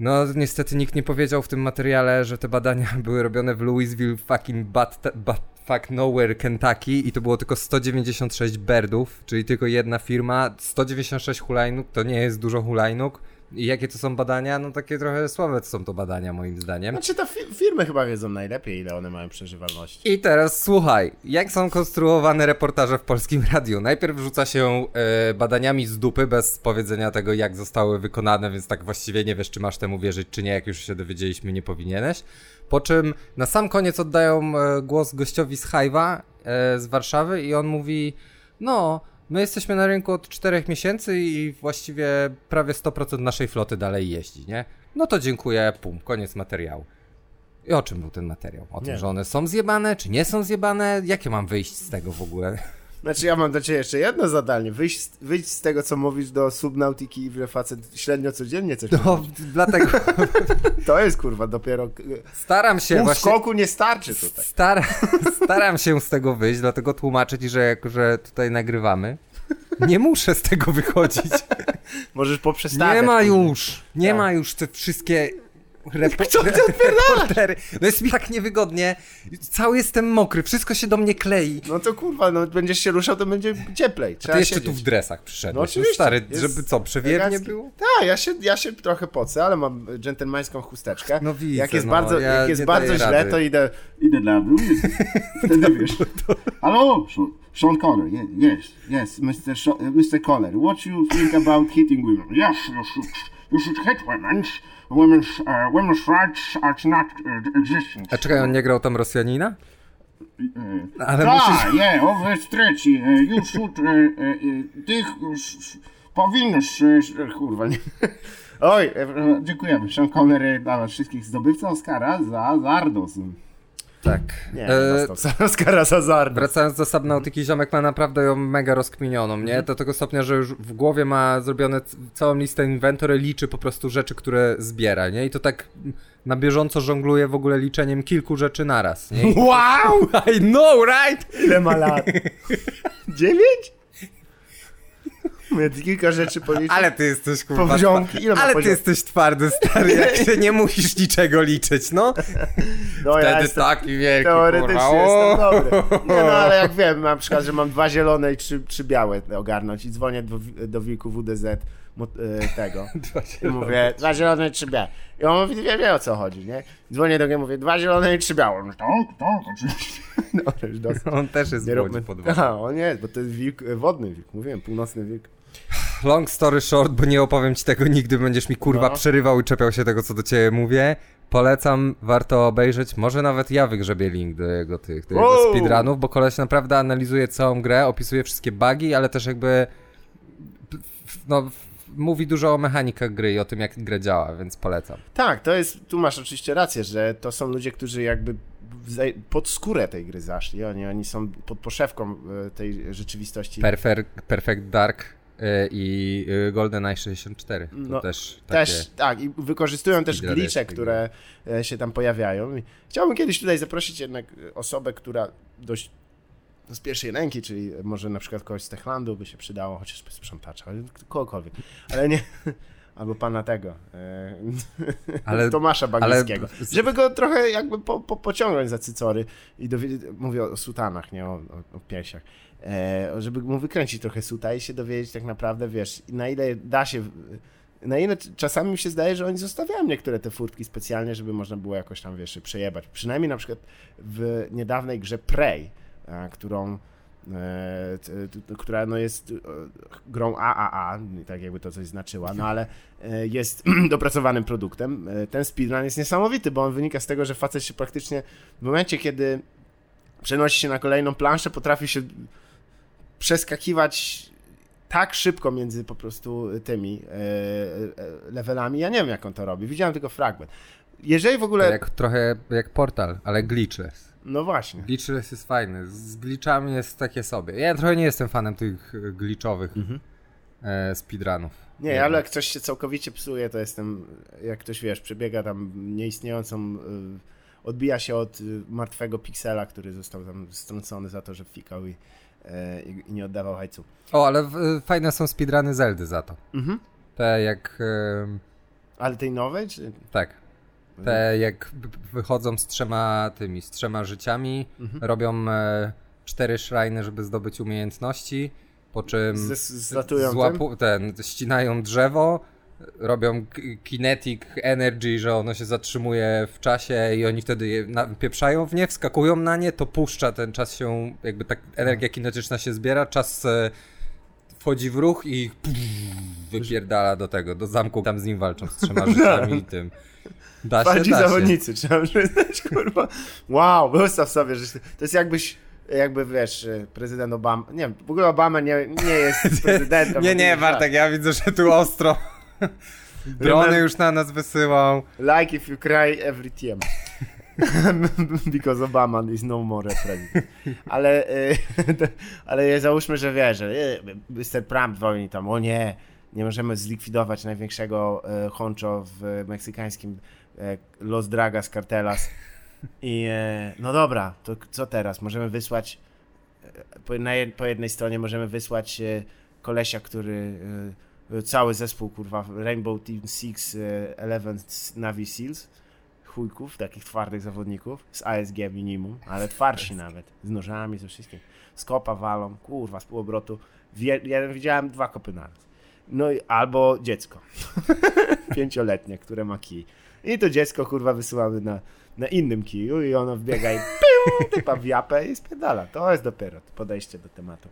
No, niestety nikt nie powiedział w tym materiale, że te badania <laughs> były robione w Louisville fucking but, but fuck nowhere Kentucky i to było tylko 196 berdów, czyli tylko jedna firma. 196 hulajnóg to nie jest dużo hulajnóg. I jakie to są badania? No takie trochę słabe to są to badania moim zdaniem. Znaczy to fi firmy chyba wiedzą najlepiej, ile one mają przeżywalności. I teraz słuchaj, jak są konstruowane reportaże w Polskim Radiu? Najpierw rzuca się e, badaniami z dupy, bez powiedzenia tego, jak zostały wykonane, więc tak właściwie nie wiesz, czy masz temu wierzyć, czy nie, jak już się dowiedzieliśmy, nie powinieneś. Po czym na sam koniec oddają e, głos gościowi z Hajwa e, z Warszawy i on mówi, no... My jesteśmy na rynku od 4 miesięcy i właściwie prawie 100% naszej floty dalej jeździ, nie? No to dziękuję, pum, koniec materiału. I o czym był ten materiał? O tym, nie. że one są zjebane, czy nie są zjebane? Jakie mam wyjść z tego w ogóle? Znaczy ja mam dla ciebie jeszcze jedno zadanie. Wyjść, wyjść z tego, co mówisz do subnautiki i że facet średnio codziennie coś No, mówisz. dlatego... <laughs> to jest kurwa dopiero... Staram się Pół właśnie... skoku nie starczy tutaj. Star... <laughs> Staram się z tego wyjść, dlatego tłumaczyć, że jak, że tutaj nagrywamy, nie muszę z tego wychodzić. <laughs> Możesz poprzestawiać. Nie ma już, nie tak. ma już te wszystkie Repo- Co ty reportery. No jest mi tak niewygodnie. Cały jestem mokry, wszystko się do mnie klei. No to kurwa, no będziesz się ruszał, to będzie cieplej. Trzeba A ty jeszcze siedzieć. tu w dresach przyszedłeś. No oczywiście. Stary, żeby co, przewiernie było? Tak, ja się, ja się trochę pocę, ale mam dżentelmeńską chusteczkę. No widzę, Jak jest no, bardzo, ja jak jest bardzo źle, rady. to idę... Idę dla dół. <laughs> Wtedy wiesz. Halo, Sean Connery, yes, yes, Mr. Sh Mr. Connery, what you think about hitting women? Yes, you should, you should hit women women's, uh, women's rights are not uh, existing. A czekaj, on nie grał tam Rosjanina? E, Ale tak, musisz... nie, owe trzeci. E, już should, e, tych powinnaś, kurwa, nie. Oj, dziękujemy. Sean Connery dla wszystkich zdobywca Oscara za Zardos. Tak. Nie, e... Oscara Zazarda. Wracając do Subnautyki, ziomek ma naprawdę ją mega rozkminioną, nie? Do tego stopnia, że już w głowie ma zrobione całą listę inwentory, liczy po prostu rzeczy, które zbiera, nie? I to tak na bieżąco żongluje w ogóle liczeniem kilku rzeczy naraz, nie? Wow! I know, right? Ile ma lat? Dziewięć? Kilka rzeczy policzyć. Ale ty jesteś kurwa. Poziomki. Ile Ale ty jesteś twardy, stary, jak się nie musisz niczego liczyć, no. no Wtedy ja taki wielki, Teoretycznie kurwa. jestem dobry. Nie no, ale jak wiem, na przykład, że mam dwa zielone i trzy, trzy białe ogarnąć i dzwonię do, do wilku WDZ e, tego. <laughs> I mówię, dwa zielone i trzy białe. I on mówi, wie, wie o co chodzi, nie? Dzwonię do niego, mówię, dwa zielone i trzy białe. Mówię, tak, tak, oczywiście. <laughs> No, już dosyć. On też jest nie w pod wodą. A, on jest, bo to jest wilk, e, wodny wilk, mówiłem, północny wilk. Long story short, bo nie opowiem ci tego nigdy, będziesz mi kurwa no. przerywał i czepiał się tego, co do ciebie mówię. Polecam, warto obejrzeć. Może nawet ja wygrzebię link do jego tych do jego speedrunów, bo koleś naprawdę analizuje całą grę, opisuje wszystkie bugi, ale też jakby no, mówi dużo o mechanikach gry i o tym, jak gra działa, więc polecam. Tak, to jest, tu masz oczywiście rację, że to są ludzie, którzy jakby pod skórę tej gry zaszli. Oni, oni są pod poszewką e, tej rzeczywistości. Perfect, Perfect Dark i e, GoldenEye 64. To no, też, też tak, i wykorzystują też glicze, które się tam pojawiają. Chciałbym kiedyś tutaj zaprosić jednak osobę, która dość z pierwszej ręki, czyli może na przykład kogoś z Techlandu by się przydało, chociaż sprzątacza, kogokolwiek, ale nie, <laughs> albo pana tego, e, <laughs> ale, Tomasza Bagińskiego, ale... żeby go trochę jakby po, po, pociągnąć za cycory i dowiedzieć, mówię o sutanach, nie o, o, o piersiach, e, żeby mu wykręcić trochę suta i się dowiedzieć tak naprawdę, wiesz, na ile da się, na ile czasami mi się zdaje, że oni zostawiają niektóre te furtki specjalnie, żeby można było jakoś tam, wiesz, przejebać. Przynajmniej na przykład w niedawnej grze Prey, którą e, która no jest grą AAA, tak jakby to coś znaczyła, no ale jest <clears throat> dopracowanym produktem. Ten speedrun jest niesamowity, bo on wynika z tego, że facet się praktycznie w momencie, kiedy przenosi się na kolejną planszę, potrafi się przeskakiwać tak szybko między po prostu tymi e, e, levelami. Ja nie wiem, jak on to robi. Widziałem tylko fragment. Jeżeli w ogóle. Jak, trochę jak portal, ale glitchless. No właśnie. Glitchless jest fajny. Z glitchami jest takie sobie. Ja trochę nie jestem fanem tych glitchowych mhm. e, speedrunów. Nie, ale jak coś się całkowicie psuje, to jestem. Jak ktoś wiesz, przebiega tam nieistniejącą. odbija się od martwego piksela, który został tam strącony za to, że fikał i i, nie oddawał hajcu. O, ale fajne są speedruny Zeldy za to. Mhm. Te jak... Ale tej nowej? Czy... Tak. Te jak wychodzą z trzema tymi, z trzema życiami, mhm. robią e, cztery shriny, żeby zdobyć umiejętności, po czym złapu, ten, ścinają drzewo, robią kinetic energy, że ono się zatrzymuje w czasie i oni wtedy je pieprzają w nie, wskakują na nie, to puszcza, ten czas się, jakby tak energia kinetyczna się zbiera, czas e, wchodzi w ruch i wypierdala do tego, do zamku, tam z nim walczą z trzema <laughs> życiami i tym. Da się, da zawodnicy, się. trzeba przyznać, kurwa. Wow, wystaw sobie, że to jest jakbyś jakby wiesz, e, prezydent Obama, nie wiem, w ogóle Obama nie, nie jest <laughs> prezydentem. nie, nie, Bartek, ja widzę, że tu ostro. <laughs> Drony już na nas wysyłał. Like if you cry every time. <laughs> Because Obama is no more president. Ale, e, <laughs> ale załóżmy, że wiesz, że e, Mr. Trump dzwoni tam, o nie, nie możemy zlikwidować największego e, honcho w meksykańskim Los Dragas Cartelas. I no dobra, to co teraz? Możemy wysłać po, po jednej stronie możemy wysłać kolesia, który cały zespół, kurwa, Rainbow Team Six, e, Eleven Navy Seals, chujków, takich twardych zawodników, z ASG minimum, ale twardsi nawet, z nożami, ze wszystkim. Skopa walą, kurwa, z półobrotu. Ja widziałem dwa kopy naraz. No i albo dziecko, <laughs> pięcioletnie, które ma kij. I to dziecko, kurwa, wysyłamy na, na innym kiju i ono wbiega i piu, typa w japę i spiedala. To jest dopiero podejście do tematu.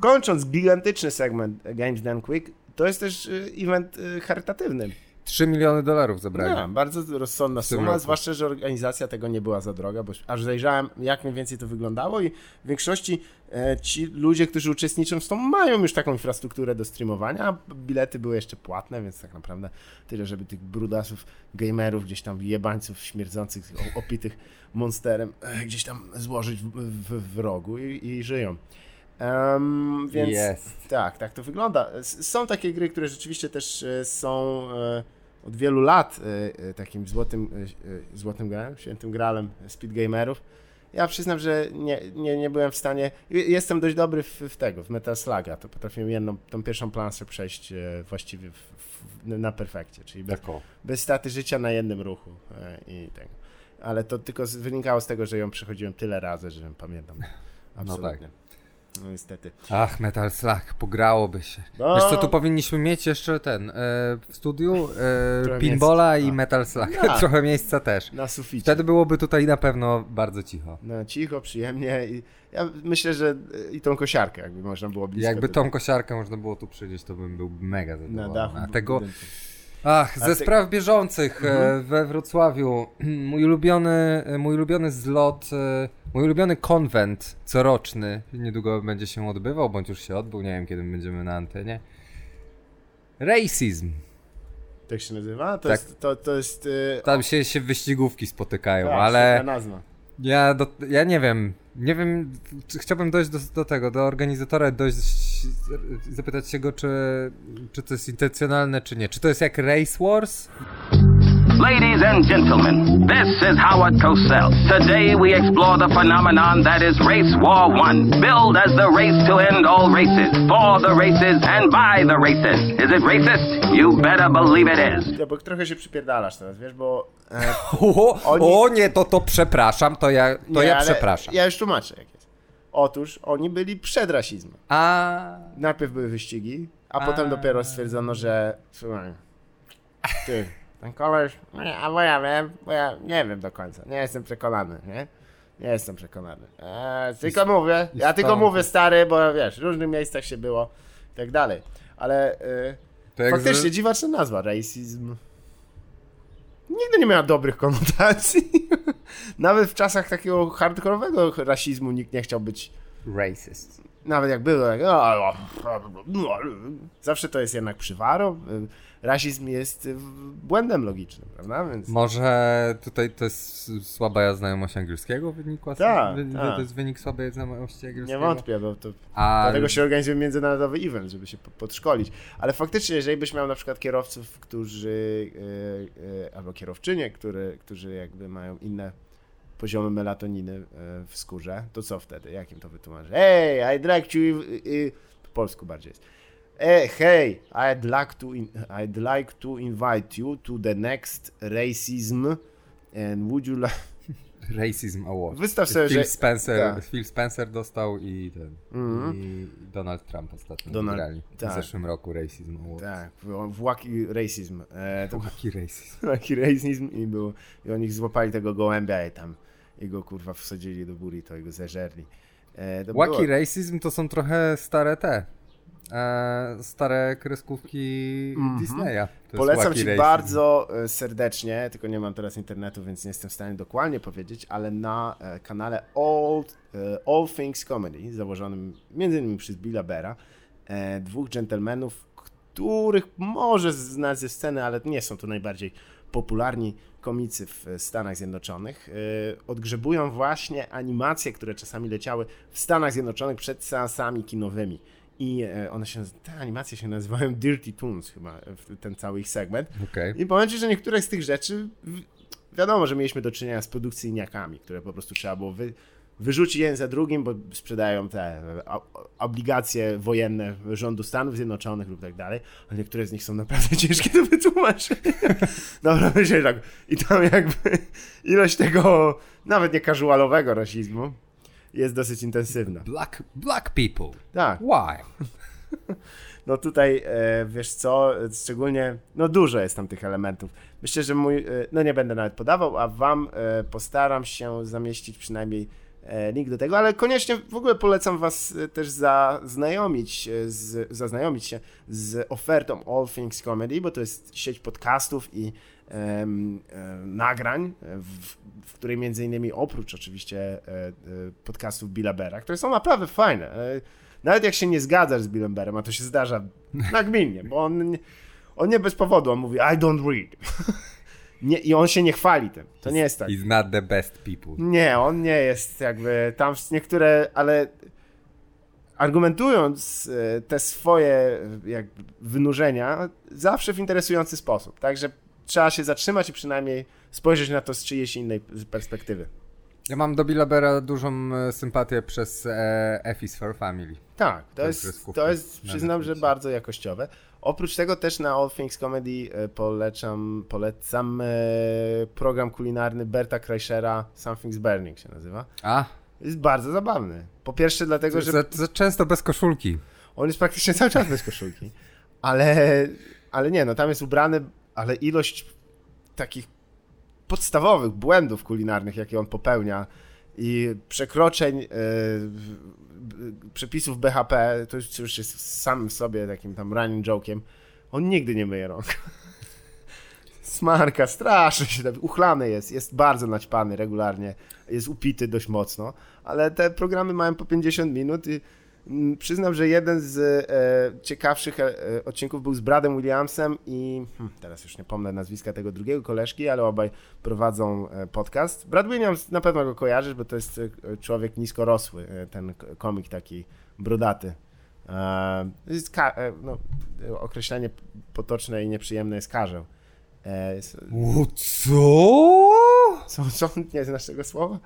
Kończąc gigantyczny segment Games Done Quick, to jest też y, event y, charytatywny. 3 miliony dolarów zebrali. No, bardzo rozsądna suma, roku. zwłaszcza, że organizacja tego nie była za droga, bo aż zajrzałem, jak mniej więcej to wyglądało i w większości e, ci ludzie, którzy uczestniczą w tym, mają już taką infrastrukturę do streamowania, a bilety były jeszcze płatne, więc tak naprawdę tyle, żeby tych brudasów, gamerów, gdzieś tam jebańców śmierdzących, opitych monsterem e, gdzieś tam złożyć w, w, w rogu i, i żyją. Um, więc yes. tak, tak to wygląda. Są takie gry, które rzeczywiście też e, są e, od wielu lat e, takim złotym, złotym grałem, świętym gralem speedgamerów. Ja przyznam, że nie, nie, nie byłem w stanie. Jestem dość dobry w, w tego, w Metal Sluga. To potrafiłem jedną, tą pierwszą planszę przejść właściwie w, w, na perfekcie, czyli bez, bez staty życia na jednym ruchu i tego. Ale to tylko wynikało z tego, że ją przechodziłem tyle razy, że pamiętam. Absolutnie. No tak. No niestety. Ach, Metal Slug, pograłoby się. No. Wiesz co, tu powinniśmy mieć jeszcze ten, e, w studiu e, <laughs> pinbola i Metal Slug. No. <laughs> Trochę miejsca też. Na suficie. Wtedy byłoby tutaj na pewno bardzo cicho. No cicho, przyjemnie i ja myślę, że i tą kosiarkę jakby można było blisko. Jakby tą kosiarkę można było tu przyjść, to bym był mega zadowolony. Na dachu. A tego... Ach, ze spraw bieżących e, mhm. we Wrocławiu. <clears throat> Mój ulubiony, mój ulubiony zlot e, Mój ulubiony konwent coroczny niedługo będzie się odbywał, bądź już się odbył, nie wiem kiedy będziemy na antenie. Racism. Tak się nazywa? To tak. jest... To, to jest yy... Tam się, się wyścigówki spotykają, tak, ale... nazwa. Ja, do, ja nie wiem, nie wiem, chciałbym dojść do, do tego, do organizatora, dojść, zapytać się go, czy, czy to jest intencjonalne, czy nie. Czy to jest jak Race Wars? Ladies and gentlemen, this is Howard Cosell. Today we explore the phenomenon that is Race War One, billed as the race to end all races, for the races and by the races. Is it racist? You better believe it is. Ja, bo trochę się przypierdalasz teraz, wiesz, bo... E, <laughs> o, oni... o nie, to, to przepraszam, to ja, to nie, ja przepraszam. Ja już tłumaczę, jak jest. Otóż oni byli przed rasizmem. A... Najpierw były wyścigi, a, a... potem dopiero stwierdzono, że... Słuchaj, ty... Ten koleś, albo ja wiem, bo ja nie wiem do końca, nie jestem przekonany, nie? Nie jestem przekonany. Eee, tylko mówię, ja tylko mówię stary, bo wiesz, w różnych miejscach się było i tak dalej. Ale yy, faktycznie z... dziwaczna nazwa, racism. Nigdy nie miała dobrych konotacji. <laughs> Nawet w czasach takiego hardkorowego rasizmu nikt nie chciał być racist. Nawet jak było, tak, zawsze to jest jednak przywarą rasizm jest błędem logicznym, prawda? Więc... Może tutaj to jest słaba znajomość angielskiego wynikła? Tak, wy, tak. To jest wynik słabej znajomości angielskiego? Nie wątpię, bo to A... dlatego się organizuje międzynarodowy event, żeby się podszkolić. Ale faktycznie, jeżeli byś miał na przykład kierowców, którzy, yy, yy, albo kierowczynie, który, którzy jakby mają inne poziomy melatoniny w skórze, to co wtedy? Jak im to wytłumaczyć? Hey, I'd like to... Po polsku bardziej jest Eh, hey, I'd like to in, I'd like to invite you to the next racism and would you like <laughs> Racism Award. Wystaw sobie, Phil że... Spencer, tak. Phil Spencer dostał i, ten, mm -hmm. i Donald Trump ostatnio Donald, wygrali tak. w zeszłym roku Racism Award. Tak, Właki Racism. E, to Właki Racism. <laughs> Właki Racism i, było, i oni złapali tego gołębia i tam jego kurwa wsadzili do burrito i go zeżerli. E, Wacky było... Racism to są trochę stare te e, stare kreskówki mm -hmm. Disneya. Polecam ci bardzo e, serdecznie, tylko nie mam teraz internetu, więc nie jestem w stanie dokładnie powiedzieć, ale na e, kanale All, e, All Things Comedy, założonym m.in. przez Billa Bera, dwóch dżentelmenów, których może znać ze sceny, ale nie są to najbardziej popularni komicy w Stanach Zjednoczonych, odgrzebują właśnie animacje, które czasami leciały w Stanach Zjednoczonych przed seansami kinowymi. I e, one się, te animacje się nazywają Dirty Toons chyba, ten cały ich segment. Okay. I powiem Ci, że niektóre z tych rzeczy, wiadomo, że mieliśmy do czynienia z produkcyjniakami, które po prostu trzeba było wy, wyrzucić jeden za drugim, bo sprzedają te obligacje wojenne rządu Stanów Zjednoczonych lub tak dalej, ale niektóre z nich są naprawdę <laughs> ciężkie do wytłumaczenia. <laughs> Dobra, myślę tak. I tam jakby ilość tego nawet nie casualowego rasizmu jest dosyć intensywna. Black, black people. Tak. Why? <laughs> No tutaj, e, wiesz co, szczególnie, no dużo jest tam tych elementów. Myślę, że mój, e, no nie będę nawet podawał, a wam e, postaram się zamieścić przynajmniej link do tego, ale koniecznie w ogóle polecam was też zaznajomić, z, zaznajomić się z ofertą All Things Comedy, bo to jest sieć podcastów i nagrań, w, w której między innymi oprócz oczywiście e, e, podcastów Billa Bera, które są naprawdę fajne. E, nawet jak się nie zgadzasz z Billem Berem, a to się zdarza nagminnie, bo on, on nie bez powodu, on mówi I don't read. <laughs> Nie, I on się nie chwali tym. To nie jest tak. He's not the best people. Nie, on nie jest jakby tam niektóre, ale argumentując te swoje jakby wynurzenia zawsze w interesujący sposób. Także trzeba się zatrzymać i przynajmniej spojrzeć na to z czyjejś innej perspektywy. Ja mam do Billa Bera dużą e, sympatię przez e, F is for Family. Tak, to jest, to jest przyznam, że bardzo jakościowe. Oprócz tego też na All Things Comedy e, polecam, polecam e, program kulinarny Berta Kreischera Something's Burning się nazywa. A? Jest bardzo zabawny. Po pierwsze dlatego, że... Za, za często bez koszulki. On jest praktycznie cały czas bez koszulki. Ale, ale nie, no tam jest ubrany ale ilość takich podstawowych błędów kulinarnych, jakie on popełnia i przekroczeń yy, przepisów BHP, to już jest sam sobie takim tam running joke'iem, on nigdy nie myje rąk. <laughs> Smarka, strasznie się, uchlany jest, jest bardzo naćpany regularnie, jest upity dość mocno, ale te programy mają po 50 minut i przyznam, że jeden z e, ciekawszych e, odcinków był z Bradem Williamsem i hmm, teraz już nie pomnę nazwiska tego drugiego koleżki, ale obaj prowadzą e, podcast. Brad Williams na pewno go kojarzysz, bo to jest e, człowiek niskorosły, e, ten komik taki brodaty. E, jest no, określenie potoczne i nieprzyjemne jest karzeł. O, co? Co, co? Nie znasz tego słowa?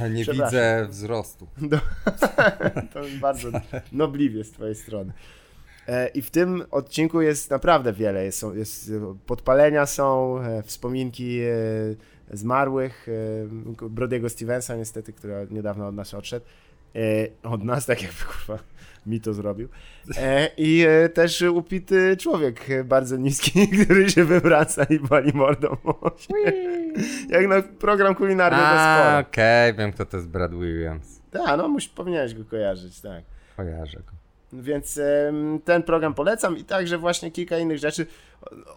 Ja nie widzę wzrostu. No, <laughs> to bardzo nobliwie z twojej strony. E, I w tym odcinku jest naprawdę wiele. Jest, jest podpalenia są, e, wspominki e, zmarłych, Brodiego Stevensa niestety, który niedawno od nas odszedł. od nas, tak jakby kurwa mi to zrobił. <laughs> E, I e, też upity człowiek e, bardzo niski, <laughs> który się wywraca i bali mordą. <laughs> Jak na program kulinarny A, okej, okay, wiem kto to jest Brad Williams. Tak, no musi, powinieneś go kojarzyć, tak. Kojarzę go. Więc ten program polecam i także właśnie kilka innych rzeczy.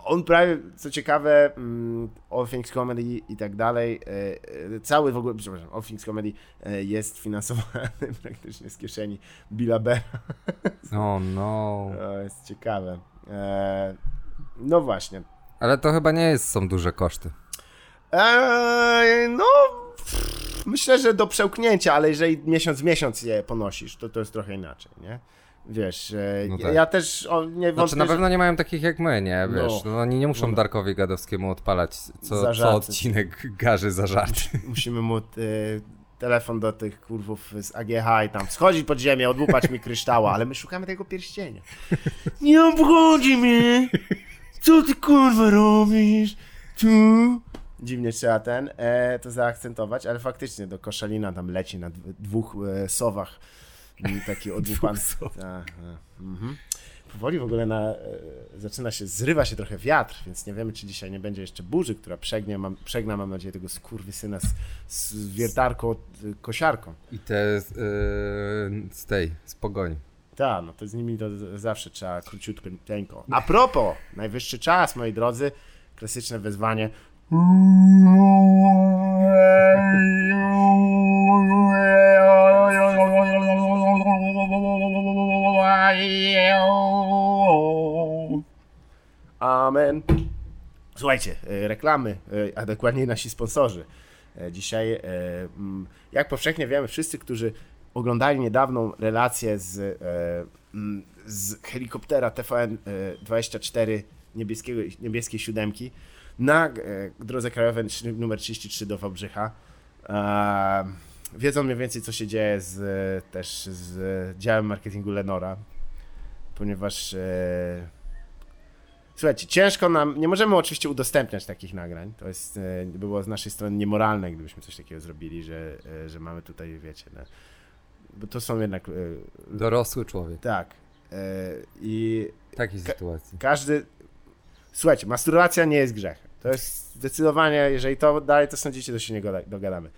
On prawie, co ciekawe, um, All Things Comedy i tak dalej, e, e, cały w ogóle, przepraszam, All Things Comedy e, jest finansowany <laughs> praktycznie z kieszeni Billa Bera. Oh <laughs> no. To jest ciekawe. no właśnie. Ale to chyba nie jest, są duże koszty. Eee, no, myślę, że do przełknięcia, ale jeżeli miesiąc w miesiąc je ponosisz, to to jest trochę inaczej, nie? Wiesz, no tak. ja też o, nie wątpię, znaczy, na pewno nie mają takich jak my, nie? Wiesz, no, no oni nie muszą no. Darkowi Gadowskiemu odpalać co, co odcinek garzy za żart. Musimy mu y, telefon do tych kurwów z AGH i tam schodzić pod ziemię, odłupać mi kryształa, ale my szukamy tego pierścienia. Nie obchodzi mnie! Co ty kurwa robisz? Tu? Dziwnie trzeba ten, e, to zaakcentować, ale faktycznie do Koszalina tam leci na dwóch e, sowach taki <laughs> odłupany. Mhm. Powoli w ogóle na, e, zaczyna się, zrywa się trochę wiatr, więc nie wiemy, czy dzisiaj nie będzie jeszcze burzy, która przegnie, mam, przegna, mam nadzieję, tego skurwysyna z, z wiertarką, kosiarką. I te z, yy, z tej, z pogoni. Tak, no to z nimi to zawsze trzeba króciutko, tenko. A propos, najwyższy czas, moi drodzy, klasyczne wezwanie. <laughs> Amen. Słuchajcie, e, reklamy, e, a dokładniej nasi sponsorzy. E, dzisiaj, jak powszechnie wiemy, wszyscy, którzy oglądali niedawną relację z, z helikoptera TVN-24 niebieskiego, niebieskiej siódemki na drodze krajowej numer 33 do Wałbrzycha, wiedzą mniej więcej, co się dzieje z, też z działem marketingu Lenora, ponieważ Słuchajcie, ciężko nam, nie możemy oczywiście udostępniać takich nagrań, to jest, e, było z naszej strony niemoralne, gdybyśmy coś takiego zrobili, że, e, że mamy tutaj, wiecie, no, bo to są jednak... E, Dorosły człowiek. Tak. I... W takiej ka sytuacji. Każdy... Słuchajcie, masturbacja nie jest grzechem. To jest zdecydowanie, jeżeli to dalej to sądzicie, to się nie dogadamy.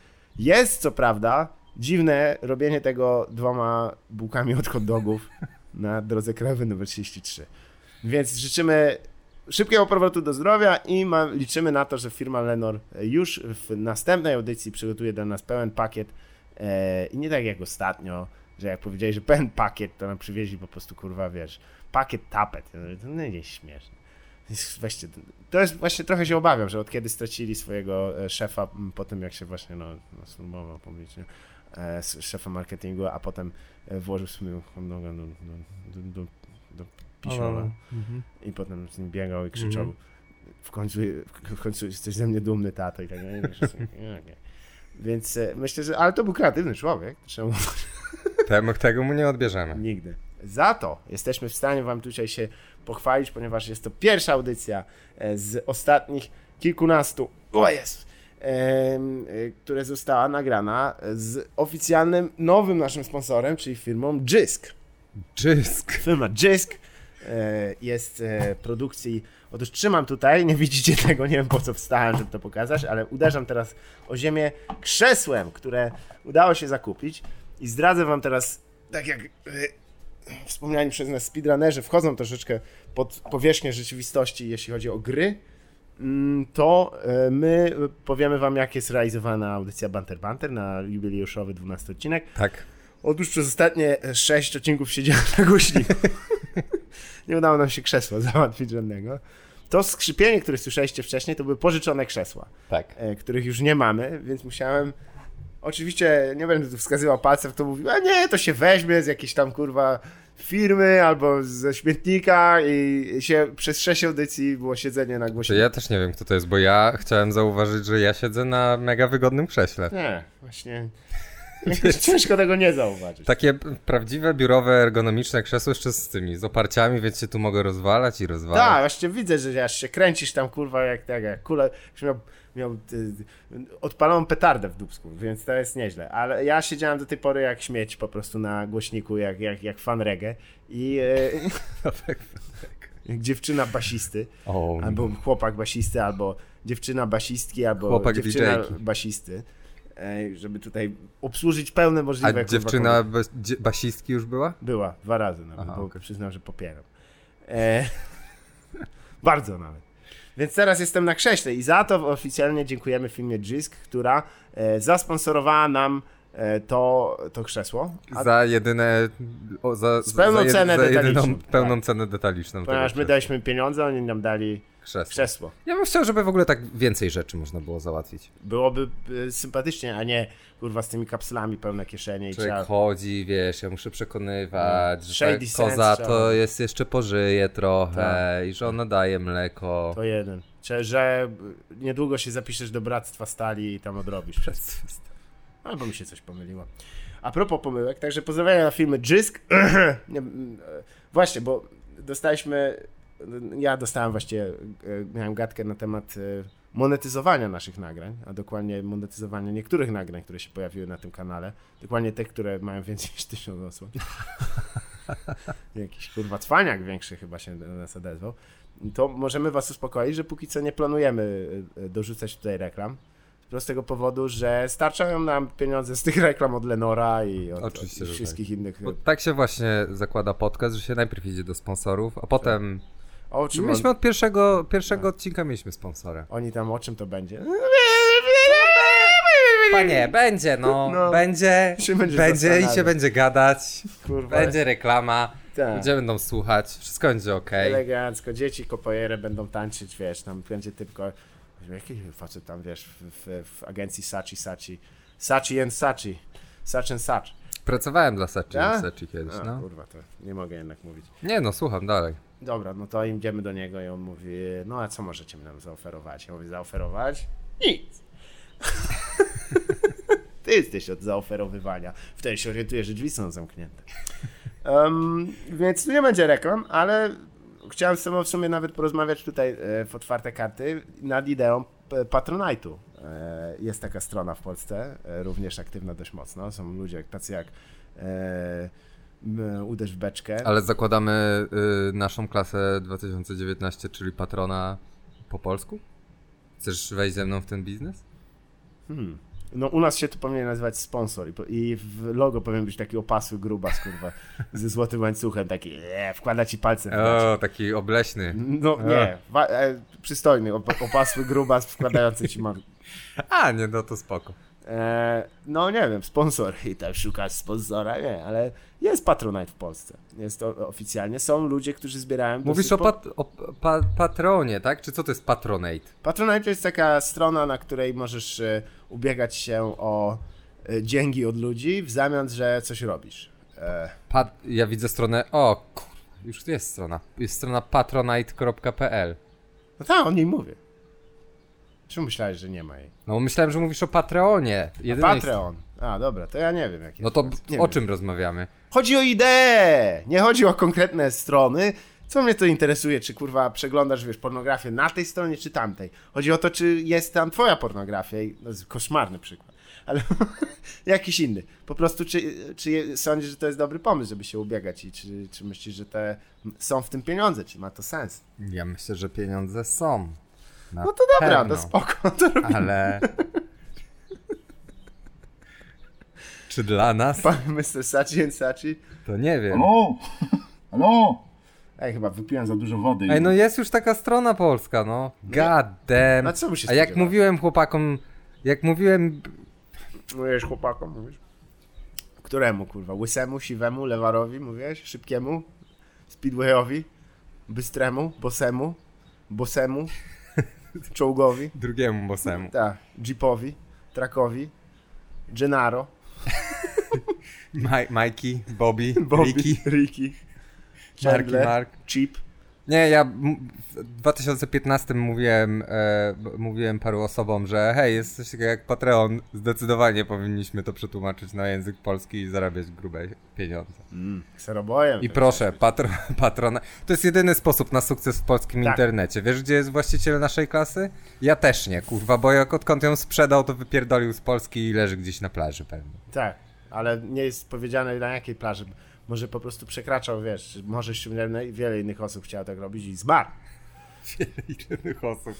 Jest, co prawda, dziwne robienie tego dwoma bułkami od hot dogów na drodze krajowej nr 33. Więc życzymy szybkiego powrotu do zdrowia i ma, liczymy na to, że firma Lenor już w następnej audycji przygotuje dla nas pełen pakiet e, i nie tak jak ostatnio, że jak powiedzieli, że pełen pakiet, to nam przywieźli po prostu, kurwa, wiesz, pakiet tapet. To nie jest śmieszne. Weźcie, to jest właśnie trochę się obawiam, że od kiedy stracili swojego e, szefa po tym, jak się właśnie no, no sformował publicznie, e, szefa marketingu, a potem e, włożył swoją do, do, do, do, do Pisiona. Mhm. I potem z nim biegał i krzyczał mhm. w, końcu, w końcu jesteś ze mnie dumny, tato. I tak dalej. Więc e, myślę, że... Ale to był kreatywny człowiek. Czemu? Temu, tego mu nie odbierzemy. Nigdy. Za to jesteśmy w stanie wam tutaj się pochwalić, ponieważ jest to pierwsza audycja e, z ostatnich kilkunastu, o jest, e, które została nagrana z oficjalnym nowym naszym sponsorem, czyli firmą Jisk. Jisk. Firma Jisk E, jest produkcji. Otóż trzymam tutaj, nie widzicie tego, nie wiem po co wstałem, żeby to pokazać, ale uderzam teraz o ziemię krzesłem, które udało się zakupić i zdradzę wam teraz, tak jak wspomniani przez nas speedrunnerzy wchodzą troszeczkę pod powierzchnię rzeczywistości, jeśli chodzi o gry, mm, to my powiemy wam, jak jest realizowana audycja Banter Banter na jubileuszowy 12 odcinek. Tak. Otóż przez ostatnie 6 odcinków siedziałem na głośniku. <laughs> nie udało nam się krzesła <laughs> załatwić żadnego. To skrzypienie, które słyszeliście wcześniej, to były pożyczone krzesła, tak. E, których już nie mamy, więc musiałem. Oczywiście nie będę tu wskazywał palcem, kto mówił, a nie, to się weźmie z jakiejś tam kurwa firmy albo ze śmietnika i się przez sześć audycji było siedzenie na głośniku. Ja też nie wiem, kto to jest, bo ja chciałem zauważyć, że ja siedzę na mega wygodnym krześle. Nie, właśnie Ciężko tego nie zauważyć. Takie prawdziwe, biurowe, ergonomiczne krzesło jeszcze z tymi, z oparciami, więc się tu mogę rozwalać i rozwalać. Tak, właśnie widzę, że aż się kręcisz tam, kurwa, jak tak, jak kule, miał, miał y, odpaloną petardę w dubsku, więc to jest nieźle. Ale ja siedziałem do tej pory jak śmieć po prostu na głośniku, jak, jak, jak fan reggae i... Y, <laughs> jak dziewczyna basisty, oh, albo chłopak basisty, albo dziewczyna basistki, albo chłopak dziewczyna basisty żeby tutaj obsłużyć pełne możliwe... A dziewczyna basistki już była? Była, dwa razy nawet, Aha, bo okay. przyznam, że popieram. E... <laughs> Bardzo nawet. Więc teraz jestem na krześle i za to oficjalnie dziękujemy firmie Jisk, która e, zasponsorowała nam to, to krzesło. A... Za jedyne. O, za, z pełną za, cenę za detaliczną. Pełną tak. cenę detaliczną. Ponieważ my daliśmy pieniądze, oni nam dali krzesło. krzesło. Ja bym chciał, żeby w ogóle tak więcej rzeczy można było załatwić. Byłoby y, sympatycznie, a nie kurwa z tymi kapsulami pełne kieszenie. i trzeba... chodzi, wiesz, ja muszę przekonywać, no. że ta koza to jest jeszcze pożyje trochę tak. i że ona daje mleko. To jeden. Czy, że niedługo się zapiszesz do Bractwa Stali i tam odrobisz. Albo mi się coś pomyliło. A propos pomyłek, także pozdrawiam na filmy Jisk. <clears throat> Właśnie, bo dostaliśmy ja dostałem właściwie, e, miałem gadkę na temat e, monetyzowania naszych nagrań, a dokładnie monetyzowania niektórych nagrań, które się pojawiły na tym kanale. Dokładnie te, które mają więcej niż tysiąc osób. <laughs> Jakiś kurwa cwaniak większy chyba się do nas odezwał. To możemy was uspokoić, że póki co nie planujemy e, dorzucać tutaj reklam. Z prostego powodu, że starczają nam pieniądze z tych reklam od Lenora i od, od wszystkich tak. innych. Bo tak się właśnie zakłada podcast, że się najpierw idzie do sponsorów, a potem o czym Myśmy on... od pierwszego, pierwszego no. odcinka mieliśmy sponsora. Oni tam o czym to będzie? Panie, będzie, no. no będzie, będzie, będzie i się będzie gadać. Kurwa. Będzie reklama. Tak. Ludzie będą słuchać, wszystko będzie ok. Elegancko, dzieci kopojerę będą tańczyć, wiesz, tam będzie tylko jaki facet tam, wiesz, w, w, w agencji Sachi Sachi. Sachi and Sachi. Sach and Sach. Pracowałem dla Sachi ja? and Sachi kiedyś, A, no. kurwa, to nie mogę jednak mówić. Nie no, słucham dalej. Dobra, no to idziemy do niego i on mówi, no a co możecie mi nam zaoferować? Ja mówię, zaoferować? Nic. <laughs> Ty jesteś od zaoferowywania. Wtedy się orientuję, że drzwi są zamknięte. Um, więc tu nie będzie reklam, ale chciałem z tobą w sumie nawet porozmawiać tutaj e, w otwarte karty nad ideą Patronite'u. E, jest taka strona w Polsce, e, również aktywna dość mocno. Są ludzie tacy jak e, uderz w beczkę. Ale zakładamy y, naszą klasę 2019, czyli patrona po polsku? Chcesz wejść ze mną w ten biznes? Hmm. No u nas się to powinien nazywać sponsor i, i w logo powinien być taki opasły grubas, kurwa, <laughs> ze złotym łańcuchem, taki e, wkłada ci palce w O, taki obleśny. No nie, wa, e, przystojny, op, opasły grubas wkładający ci ma... <laughs> A, nie, no to spoko. E, no nie wiem, sponsor i tam szukasz sponsora, nie, ale jest Patronite w Polsce. Jest to oficjalnie. Są ludzie, którzy zbierają... Mówisz o, pat o pa patronie, tak? Czy co to jest Patronite? Patronite to jest taka strona, na której możesz e, ubiegać się o e, dzięki od ludzi w zamian, że coś robisz. Pat ja widzę stronę... O, kur... już jest strona. Jest strona patronite.pl No tak, o niej mówię. Czemu myślałeś, że nie ma jej? No myślałem, że mówisz o Patreonie. A Patreon. A, dobra, to ja nie wiem. Jakie no to o wiem. czym rozmawiamy? Chodzi o ideę! Nie chodzi o konkretne strony. Co mnie to interesuje, czy kurwa przeglądasz, wiesz, pornografię na tej stronie, czy tamtej. Chodzi o to, czy jest tam twoja pornografia. No, koszmarny przykład. Ale <laughs> jakiś inny. Po prostu, czy, czy sądzisz, że to jest dobry pomysł, żeby się ubiegać i czy, czy myślisz, że te są w tym pieniądze, czy ma to sens? Ja myślę, że pieniądze są. Na no to dobra, pewno. to spoko, <laughs> to robimy. Ale... Czy dla nas? Pan Mr. Sachi and Sachi? To nie wiem. Halo? Halo? Ej, chyba wypiłem za dużo wody. Ej, no jest już taka strona polska, no. God damn. A co mu się A jak mówiłem chłopakom, jak mówiłem... Mówisz chłopakom, mówisz? Któremu, kurwa? Łysemu, siwemu, lewarowi, mówisz? Szybkiemu? Speedwayowi? Bystremu? Bosemu? Bosemu? <laughs> Czołgowi. Drugiemu bossemu. Tak. Jeepowi, Trakowi, Gennaro. <laughs> Mikey, Bobby, Bobby, Ricky. Ricky. Chandler, Mark. Chip. Nie, ja w 2015 mówiłem, e, mówiłem paru osobom, że hej, jest coś takiego jak Patreon, zdecydowanie powinniśmy to przetłumaczyć na język polski i zarabiać grube pieniądze. Mm. I proszę, patro, <laughs> patrona. To jest jedyny sposób na sukces w polskim Tak. internecie. Wiesz, gdzie jest właściciel naszej klasy? Ja też nie, kurwa, bo jak odkąd ją sprzedał, to wypierdolił z Polski i leży gdzieś na plaży pewnie. Tak, ale nie jest powiedziane na jakiej plaży. Może po prostu przekraczał, wiesz, może ściągnąłem i wiele innych osób chciało tak robić i zmarł. Innych osób.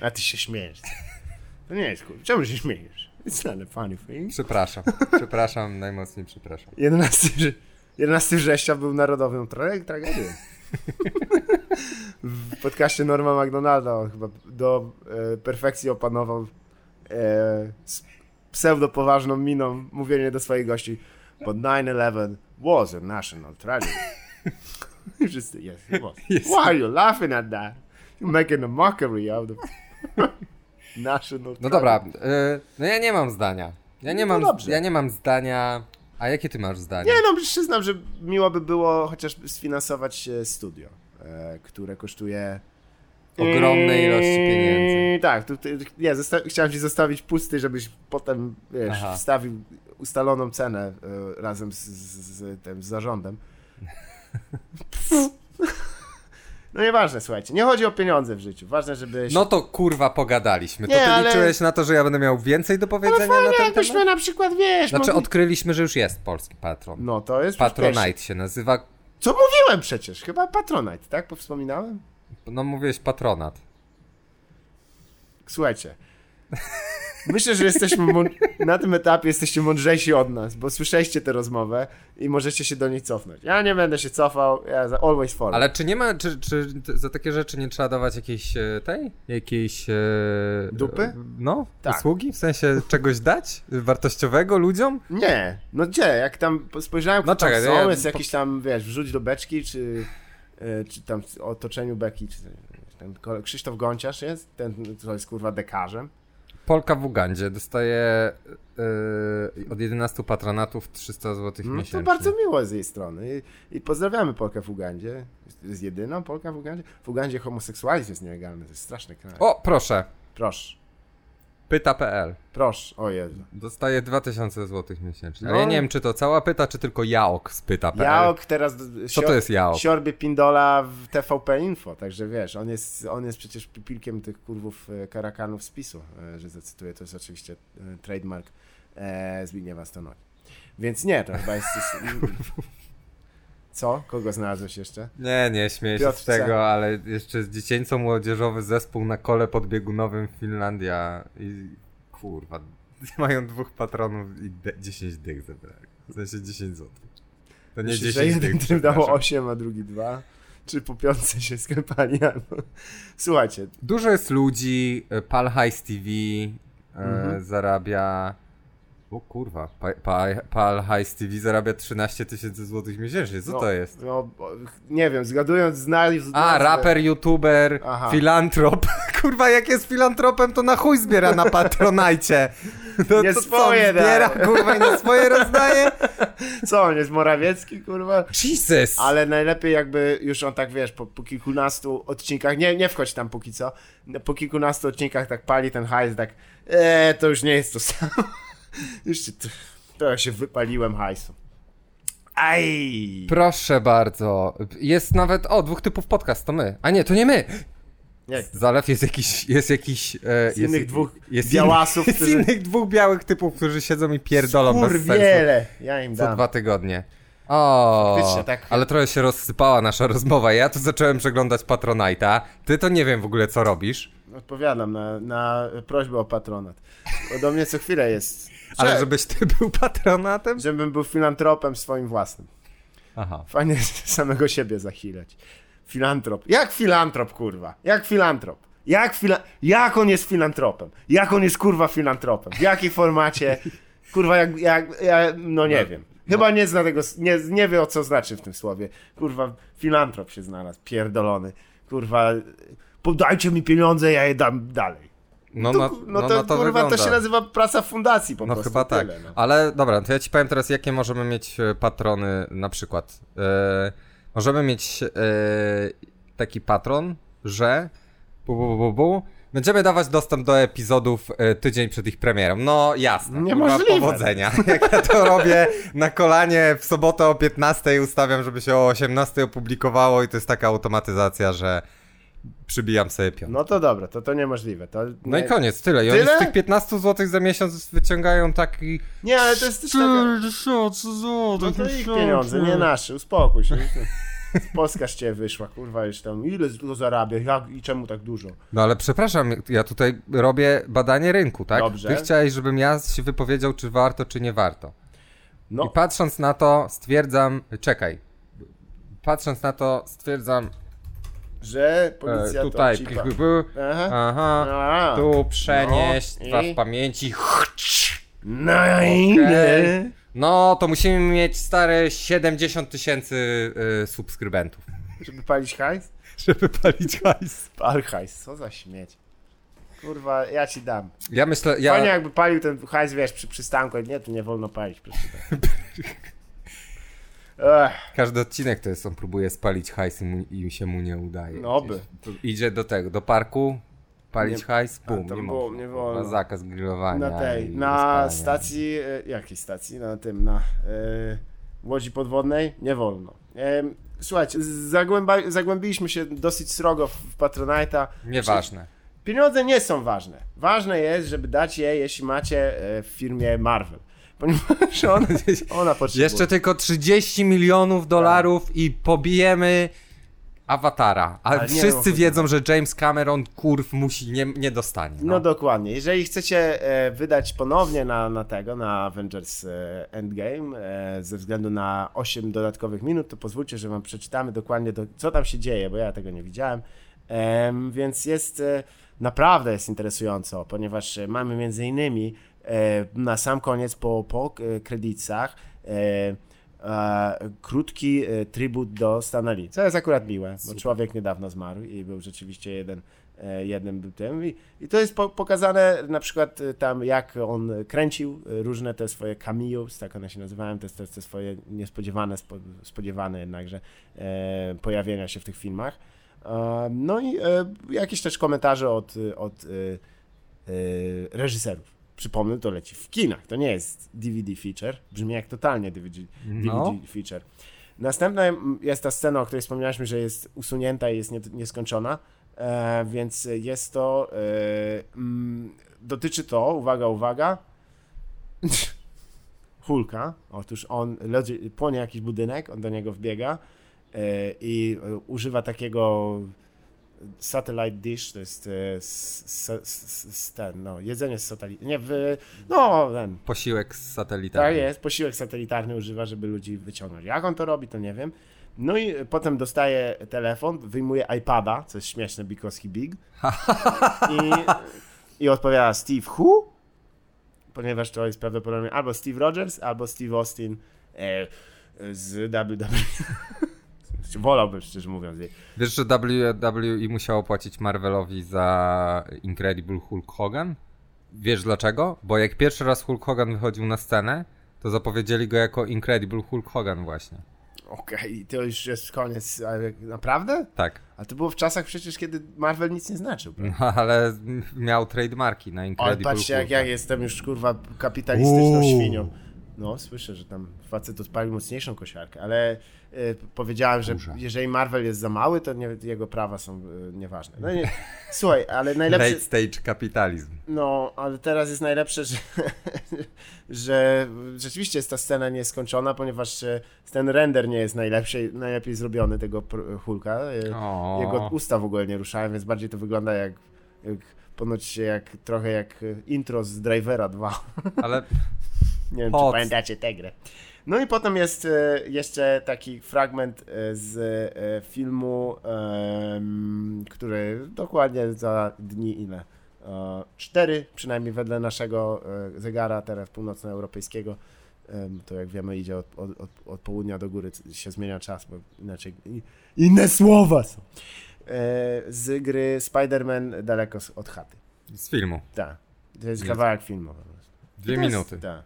A ty się śmiejesz. To nie jest cool. Czemu się śmiejesz? It's not a funny thing. Przepraszam, przepraszam, najmocniej przepraszam. 11, wrze- 11 września był narodową tra- tragedią. W podcaście Norma McDonalda on chyba do e, perfekcji opanował e, z pseudopoważną miną mówienie do swoich gości But 9-11 was a national tragedy. <laughs> Wszyscy, yes, it was. Yes. Why are you laughing at that? You're making a mockery of <laughs> national No tragedy. dobra, y, no ja nie mam zdania. Ja nie, No mam, dobrze. ja nie mam zdania. A jakie ty masz zdanie? Nie no, przyznam, że miło by było chociaż sfinansować e, studio, e, które kosztuje... Ogromnej ilości pieniędzy. Tak, tu, tu, zosta- chciałem ci zostawić pusty, żebyś potem, wiesz, Aha. wstawił ustaloną cenę e, razem z, z, z tym, z zarządem. No nieważne, słuchajcie, nie chodzi o pieniądze w życiu, ważne, żeby... No to kurwa pogadaliśmy. To Nie, ty ale- liczyłeś na to, że ja będę miał więcej do powiedzenia Ale fajnie, na ten jakbyśmy temat? na przykład, wiesz... Znaczy mogli- odkryliśmy, że już jest polski patron. No to jest... Patronite się nazywa. Co mówiłem przecież? Chyba Patronite, tak? Powspominałem? No mówiłeś patronat. Słuchajcie. Myślę, że jesteśmy mąd- na tym etapie jesteście mądrzejsi od nas, bo słyszeliście tę rozmowę i możecie się do niej cofnąć. Ja nie będę się cofał, ja za always forward. Ale czy nie ma, czy, czy za takie rzeczy nie trzeba dawać jakiejś e, tej? Jakiejś... E, Dupy? e, No, Tak. usługi? W sensie czegoś dać? Wartościowego ludziom? Nie, no gdzie? Jak tam spojrzałem, kto No tam czekaj, są, ja- jest po- jakiś tam, wiesz, wrzuć do beczki, czy, e, czy tam w otoczeniu beki, czy ten kole- Krzysztof Gąciarz jest, ten, co jest kurwa dekarzem. Polka w Ugandzie dostaje e, od 11 patronatów 300 zł No, to miesięcznie. bardzo miło z jej strony I, i pozdrawiamy Polkę w Ugandzie. Jest, jest jedyną Polka w Ugandzie. W Ugandzie homoseksualizm jest nielegalny, to jest straszny kraj. O, proszę. Proszę, Pyta.pl proszę, o Jezu. Dostaje 2000 zł miesięcznie. No. Ale ja nie wiem, czy to cała pyta, czy tylko jaok z pyta.pl. Jaok teraz... Co to jest jaok? Siorbie Pindola w TVP Info, także wiesz, on jest, on jest przecież pipilkiem tych kurwów e, karakanów z PiSu, e, że zacytuję, to jest oczywiście e, trademark e, Zbigniewa Stanowi. Więc nie, to chyba jest... <laughs> co? Kogo znalazłeś jeszcze? Nie, nie, śmieję się z C. tego, ale jeszcze jest dziecięco-młodzieżowy zespół na kole podbiegunowym Finlandia i kurwa, <laughs> mają dwóch patronów i de- 10 dych zebrali. W sensie 10 zł. To nie Myślisz, 10 że jeden dych, tryb dało przepraszam. 8, a drugi 2? Czy po piątce się sklepali? <laughs> Albo... Słuchajcie, Dużo jest ludzi, e, Pal Heights TV e, Mhm. zarabia... O kurwa, pa, pa, Pal Heights TV zarabia 13 tysięcy złotych miesięcznie, co no, to jest? No, nie wiem, zgadując znali... A, raper, youtuber, Aha. filantrop. <laughs> Kurwa, jak jest filantropem, to na chuj zbiera na Patronajcie. No Nie to swoje co, zbiera, daje. kurwa, i na swoje rozdaje? Co, on jest Morawiecki, kurwa? Jesus! Ale najlepiej jakby już on tak, wiesz, po, po kilkunastu odcinkach, nie, nie wchodź tam póki co, po kilkunastu odcinkach tak pali ten hajs, tak, eee, to już nie jest to samo. Już się, ja się wypaliłem hajsu. Aj! Proszę bardzo. Jest nawet, o, dwóch typów podcast, to my. A nie, to nie my. Jak? Zalew jest jakiś, jest jakiś... E, Z innych dwóch jest białasów, <laughs> Jest którzy- innych dwóch białych typów, którzy siedzą i pierdolą bez wiele, ja im Co dam. dwa tygodnie. O, tak. ale trochę się rozsypała nasza rozmowa. Ja tu zacząłem przeglądać Patronite'a. Ty to nie wiem w ogóle co robisz. Odpowiadam na, na prośbę o patronat. Bo do mnie co chwilę jest, Ale Że- żebyś ty był patronatem? żebym był filantropem swoim własnym. Aha. Fajnie samego siebie zachilać. Filantrop. Jak filantrop, kurwa? Jak filantrop? Jak, fila... Jak on jest filantropem? Jak on jest, kurwa, filantropem? W jakiej formacie? Kurwa, jak... jak ja... No nie No, wiem. Chyba nie zna tego... Nie, nie wie, o co znaczy w tym słowie. Kurwa, filantrop się znalazł. Pierdolony. Kurwa... Podajcie mi pieniądze, ja je dam dalej. No, To, no, no, no to, no to kurwa, wygląda. to się nazywa praca fundacji po No prostu. chyba tak. tyle, no. Ale dobra, to ja ci powiem teraz, jakie możemy mieć e, patrony na przykład. E, możemy mieć e, taki patron, że bu, bu, bu, bu, będziemy dawać dostęp do epizodów tydzień przed ich premierą. No jasne. Niemożliwe. kurwa, Powodzenia. <laughs> Jak ja to robię na kolanie w sobotę o 15 ustawiam, żeby się o 18 opublikowało i to jest taka automatyzacja, że przybijam sobie piątkę. No to dobra, to to niemożliwe. To No nie, i koniec, tyle. I Tyle? oni z tych 15 zł za miesiąc wyciągają taki... Nie, ale to jest też taka... 4000 zł. No to ich pieniądze, nie nasze, uspokój się. <laughs> Polska z ciebie wyszła, kurwa, już tam, ile to zarabia, jak i czemu tak dużo? No ale przepraszam, ja tutaj robię badanie rynku, tak? Dobrze. Ty chciałeś, żebym ja się wypowiedział, czy warto, czy nie warto. No, I patrząc na to, stwierdzam... Czekaj. Patrząc na to, stwierdzam... że E, policja tutaj... to pi- Aha. Aha. A, Tu przenieść, No, dwa i? w pamięci. No nie. No, to musimy mieć stare 70 tysięcy y, subskrybentów. Żeby palić hajs? Żeby palić hajs. Pal hajs, co za śmieć. Kurwa, ja ci dam. Ja myślę, ja... Fajnie jakby palił ten hajs, wiesz, przy przystanku, nie, tu nie wolno palić, proszę. <laughs> Ech, Każdy odcinek to jest, on próbuje spalić hajs i, mu, i się mu nie udaje. No Idzie do tego, do parku, palić Nie- hajs, to nie, było- można. nie wolno. Na zakaz grillowania. na tej, na stacji, e, jakiej stacji? Na tym, na e, łodzi podwodnej? Nie wolno. E, słuchajcie, zagłęba, zagłębiliśmy się dosyć srogo w, w Patronite'a. Nieważne. Pieniądze nie są ważne. Ważne jest, żeby dać je, jeśli macie e, w firmie Marvel. Ponieważ ona, <laughs> ona potrzebuje. Jeszcze tylko 30 milionów dolarów i pobijemy awatara. A Ale nie wszyscy wiem, o wiedzą, że James Cameron kurw musi, nie, nie dostanie. No dokładnie. Jeżeli chcecie e, wydać ponownie na, na tego, na Avengers e, Endgame, e, ze względu na 8 dodatkowych minut, to pozwólcie, że wam przeczytamy dokładnie, do, co tam się dzieje, bo ja tego nie widziałem. Em, więc jest e, naprawdę jest interesująco, ponieważ e, mamy między innymi na sam koniec po, po e, kredytach e, e, krótki e, tribut do Stana Lee, co jest akurat miłe, bo człowiek niedawno zmarł i był rzeczywiście jeden e, jednym był tym I, i to jest po, pokazane na przykład e, tam jak on kręcił e, różne te swoje cameos, tak one się nazywają, te, te, te swoje niespodziewane, spo, spodziewane jednakże e, pojawienia się w tych filmach. E, no i e, jakieś też komentarze od, od e, e, reżyserów. Przypomnę, to leci w kinach, to nie jest DVD feature, brzmi jak totalnie DVD, DVD No. feature. Następna jest ta scena, o której wspomnieliśmy, że jest usunięta i jest nie, nieskończona, e, więc jest to, e, mm, dotyczy to, uwaga, uwaga, <laughs> Hulka, otóż on, leży, płonie jakiś budynek, on do niego wbiega e, i e, używa takiego satellite dish, to jest e, ten, no, jedzenie z satelity, nie, w, no, ten, Posiłek satelitarny. tak jest, posiłek satelitarny używa, żeby ludzi wyciągnąć. Jak on to robi, to nie wiem. No i potem dostaje telefon, wyjmuje iPada, co jest śmieszne, because he big. I, i odpowiada Steve who? Ponieważ to jest prawdopodobnie albo Steve Rogers, albo Steve Austin e, z WWE. Wolałbym, szczerze mówiąc. Wiesz, że WWE musiało płacić Marvelowi za Incredible Hulk Hogan? Wiesz dlaczego? Bo jak pierwszy raz Hulk Hogan wychodził na scenę, to zapowiedzieli go jako Incredible Hulk Hogan właśnie. Okej, to już jest koniec. Ale Naprawdę? Tak. A to było w czasach przecież, kiedy Marvel nic nie znaczył. prawda? No, ale miał trademarki na Ale Incredible patrzcie, jak ja jestem już kurwa kapitalistyczną Uuu. świnią. No, słyszę, że tam facet odpalił mocniejszą kosiarkę, ale y, powiedziałem, że jeżeli Marvel jest za mały, to nie, jego prawa są y, nieważne. No nie, <laughs> słuchaj, ale najlepsze. Late stage kapitalizm. No, ale teraz jest najlepsze, że, <laughs> że rzeczywiście jest ta scena nieskończona, ponieważ e, ten render nie jest najlepszy, najlepiej zrobiony tego Hulka. O. Jego usta w ogóle nie ruszają, więc bardziej to wygląda jak, jak ponoć jak trochę jak intro z Drivera 2. Ale <laughs> Nie wiem, czy pamiętacie tę grę. No i potem jest e, jeszcze taki fragment z e, filmu, który dokładnie za dni ile? Cztery, przynajmniej wedle naszego e, zegara teraz północnoeuropejskiego. To jak wiemy idzie od, od, od, od południa do góry, się zmienia czas, bo inaczej inne słowa są. Z gry Spider-Man daleko od chaty. z filmu. Tak. To jest kawałek filmu. Dwie To minuty. Tak.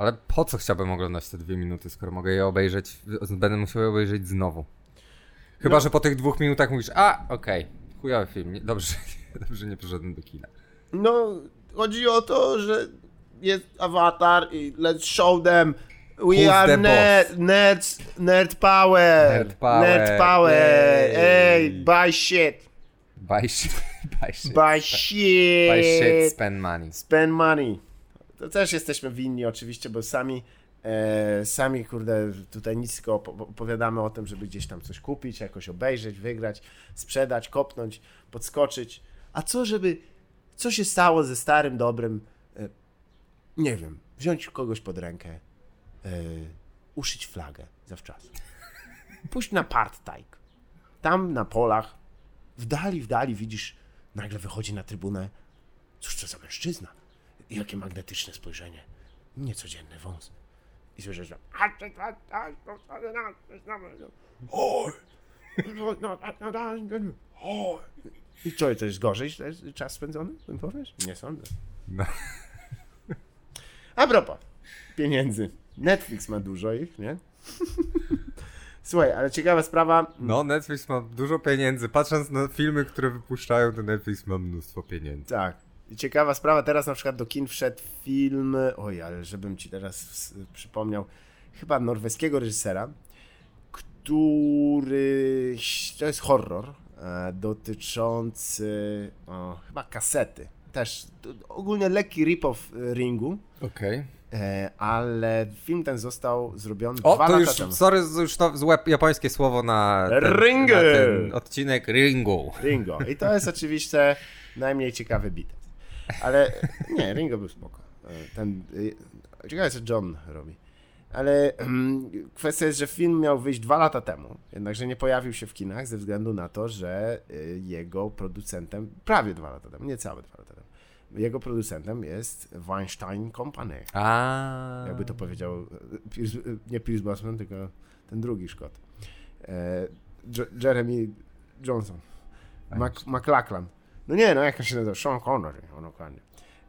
Ale po co chciałbym oglądać te dwie minuty, skoro mogę je obejrzeć, będę musiał je obejrzeć znowu. Chyba, no. że po tych dwóch minutach mówisz, a, okej, okay, chujowy film, nie, dobrze, <laughs> dobrze nie poszedłem do kina. No, chodzi o to, że jest awatar i let's show them We Who's are nerd, nerds, nerd power. Nerd power. Nerd power. Ej, buy shit. Buy shit. <laughs> Buy shit. Buy shit. Buy shit, spend money. Spend money. To też jesteśmy winni oczywiście, bo sami e, sami, kurde, tutaj nic tylko opowiadamy o tym, żeby gdzieś tam coś kupić, jakoś obejrzeć, wygrać, sprzedać, kopnąć, podskoczyć. A co, żeby, co się stało ze starym, dobrym, e, nie wiem, wziąć kogoś pod rękę, e, uszyć flagę zawczasu. Pójść na part-tajk. Tam na polach, w dali, w dali widzisz, nagle wychodzi na trybunę. Cóż to za mężczyzna? Jakie magnetyczne spojrzenie. Niecodzienny wąs. I słyszysz, że... I co, to jest gorzej czas spędzony, bym powiesz? Nie sądzę. No. A propos pieniędzy. Netflix ma dużo ich, nie? Słuchaj, ale ciekawa sprawa. No, Netflix ma dużo pieniędzy. Patrząc na filmy, które wypuszczają, to Netflix ma mnóstwo pieniędzy. Tak. Ciekawa sprawa, teraz na przykład do kin wszedł film, oj, ale żebym ci teraz przypomniał, chyba norweskiego reżysera, który, to jest horror, e, dotyczący o, chyba kasety. Też ogólnie lekki rip-off Ringu. Okej. Okay. E, ale film ten został zrobiony o, dwa to lata już, temu. Sorry, już to złe japońskie słowo na ten, na ten odcinek Ringo. Ringo. I to jest oczywiście najmniej ciekawy bit. Ale nie, Ringo był spoko. E, ten, e, ciekawe co John robi. Ale um, kwestia jest, że film miał wyjść dwa lata temu, jednakże nie pojawił się w kinach ze względu na to, że jego producentem, prawie dwa lata temu, niecałe dwa lata temu, jego producentem jest Weinstein Company. A. Jakby to powiedział, Pierce, nie Pierce Brosnan, tylko ten drugi Szkot. E, Jeremy Johnson. Mac, McLachlan. No nie, no jak się nazywa? Sean Connery, on dokładnie.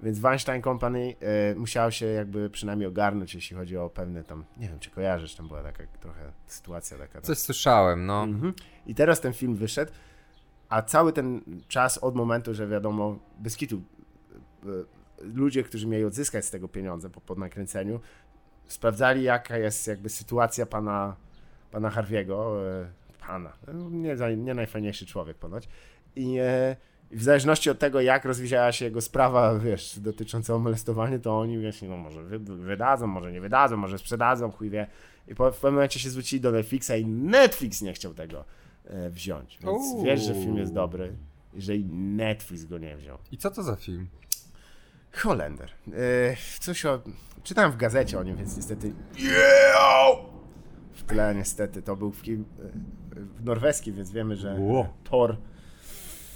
Więc Weinstein Company e, musiał się jakby przynajmniej ogarnąć, jeśli chodzi o pewne tam, nie wiem, czy kojarzysz, tam była taka trochę sytuacja taka. Coś słyszałem, no. Mhm. I teraz ten film wyszedł, a cały ten czas od momentu, że wiadomo, bez kitu E, ludzie, którzy mieli odzyskać z tego pieniądze po podnakręceniu, sprawdzali jaka jest jakby sytuacja pana, pana Harviego, e, pana, nie, nie najfajniejszy człowiek ponoć i e, w zależności od tego, jak rozwijała się jego sprawa, wiesz, dotycząca molestowania, to oni, wiesz, no może wydadzą, może nie wydadzą, może sprzedadzą, chuj wie. I po, w pewnym momencie się zwrócili do Netflixa i Netflix nie chciał tego e, wziąć. Więc Uuu. wiesz, że film jest dobry, jeżeli Netflix go nie wziął. I co to za film? Holender. Yy, coś o... Czytałem w gazecie o nim, więc niestety... Yeah! W tle niestety. To był w, kim, e, norweski, więc wiemy, że Ło. Thor...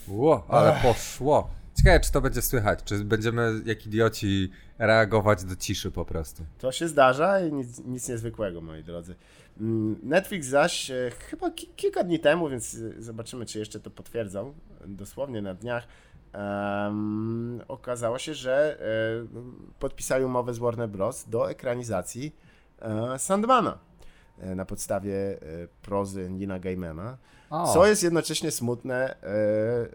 Ło, ale poszło. Ciekawe, czy to będzie słychać, czy będziemy jak idioci reagować do ciszy po prostu. To się zdarza i nic, nic niezwykłego, moi drodzy. Mm, Netflix zaś e, chyba ki kilka dni temu, więc zobaczymy, czy jeszcze to potwierdzą, dosłownie na dniach, um, okazało się, że e, podpisali umowę z Warner Bros. do ekranizacji e, Sandmana e, na podstawie e, prozy Nina Gaimana. O. Co jest jednocześnie smutne, e,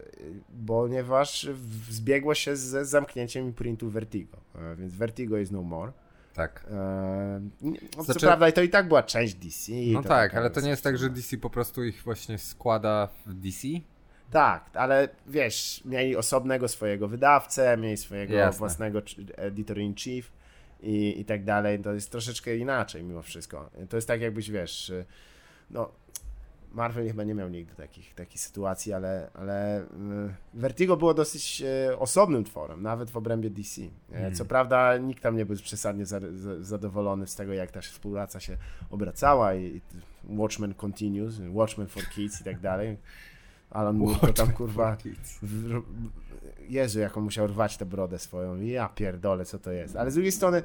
ponieważ zbiegło się z zamknięciem imprintu Vertigo, e, więc Vertigo is no more. Tak. No, znaczy... Co prawda to i tak była część DC. No tak, ale to nie jest tak, że DC po prostu ich właśnie składa w DC? Tak, ale wiesz, mieli osobnego swojego wydawcę, mieli swojego Jasne. własnego editor-in-chief i, i tak dalej. To jest troszeczkę inaczej mimo wszystko. To jest tak jakbyś, wiesz, no Marvel chyba nie miał nigdy takich, takich sytuacji, ale, ale y, Vertigo było dosyć y, osobnym tworem, nawet w obrębie DC. Mm. Co prawda nikt tam nie był przesadnie za, za, zadowolony z tego, jak ta współpraca się obracała i, i Watchmen Continues, Watchmen for Kids i tak dalej. Alan Moore to tam kurwa... W, Jezu, jaką musiał rwać tę brodę swoją. Ja pierdolę, co to jest. Ale z drugiej strony,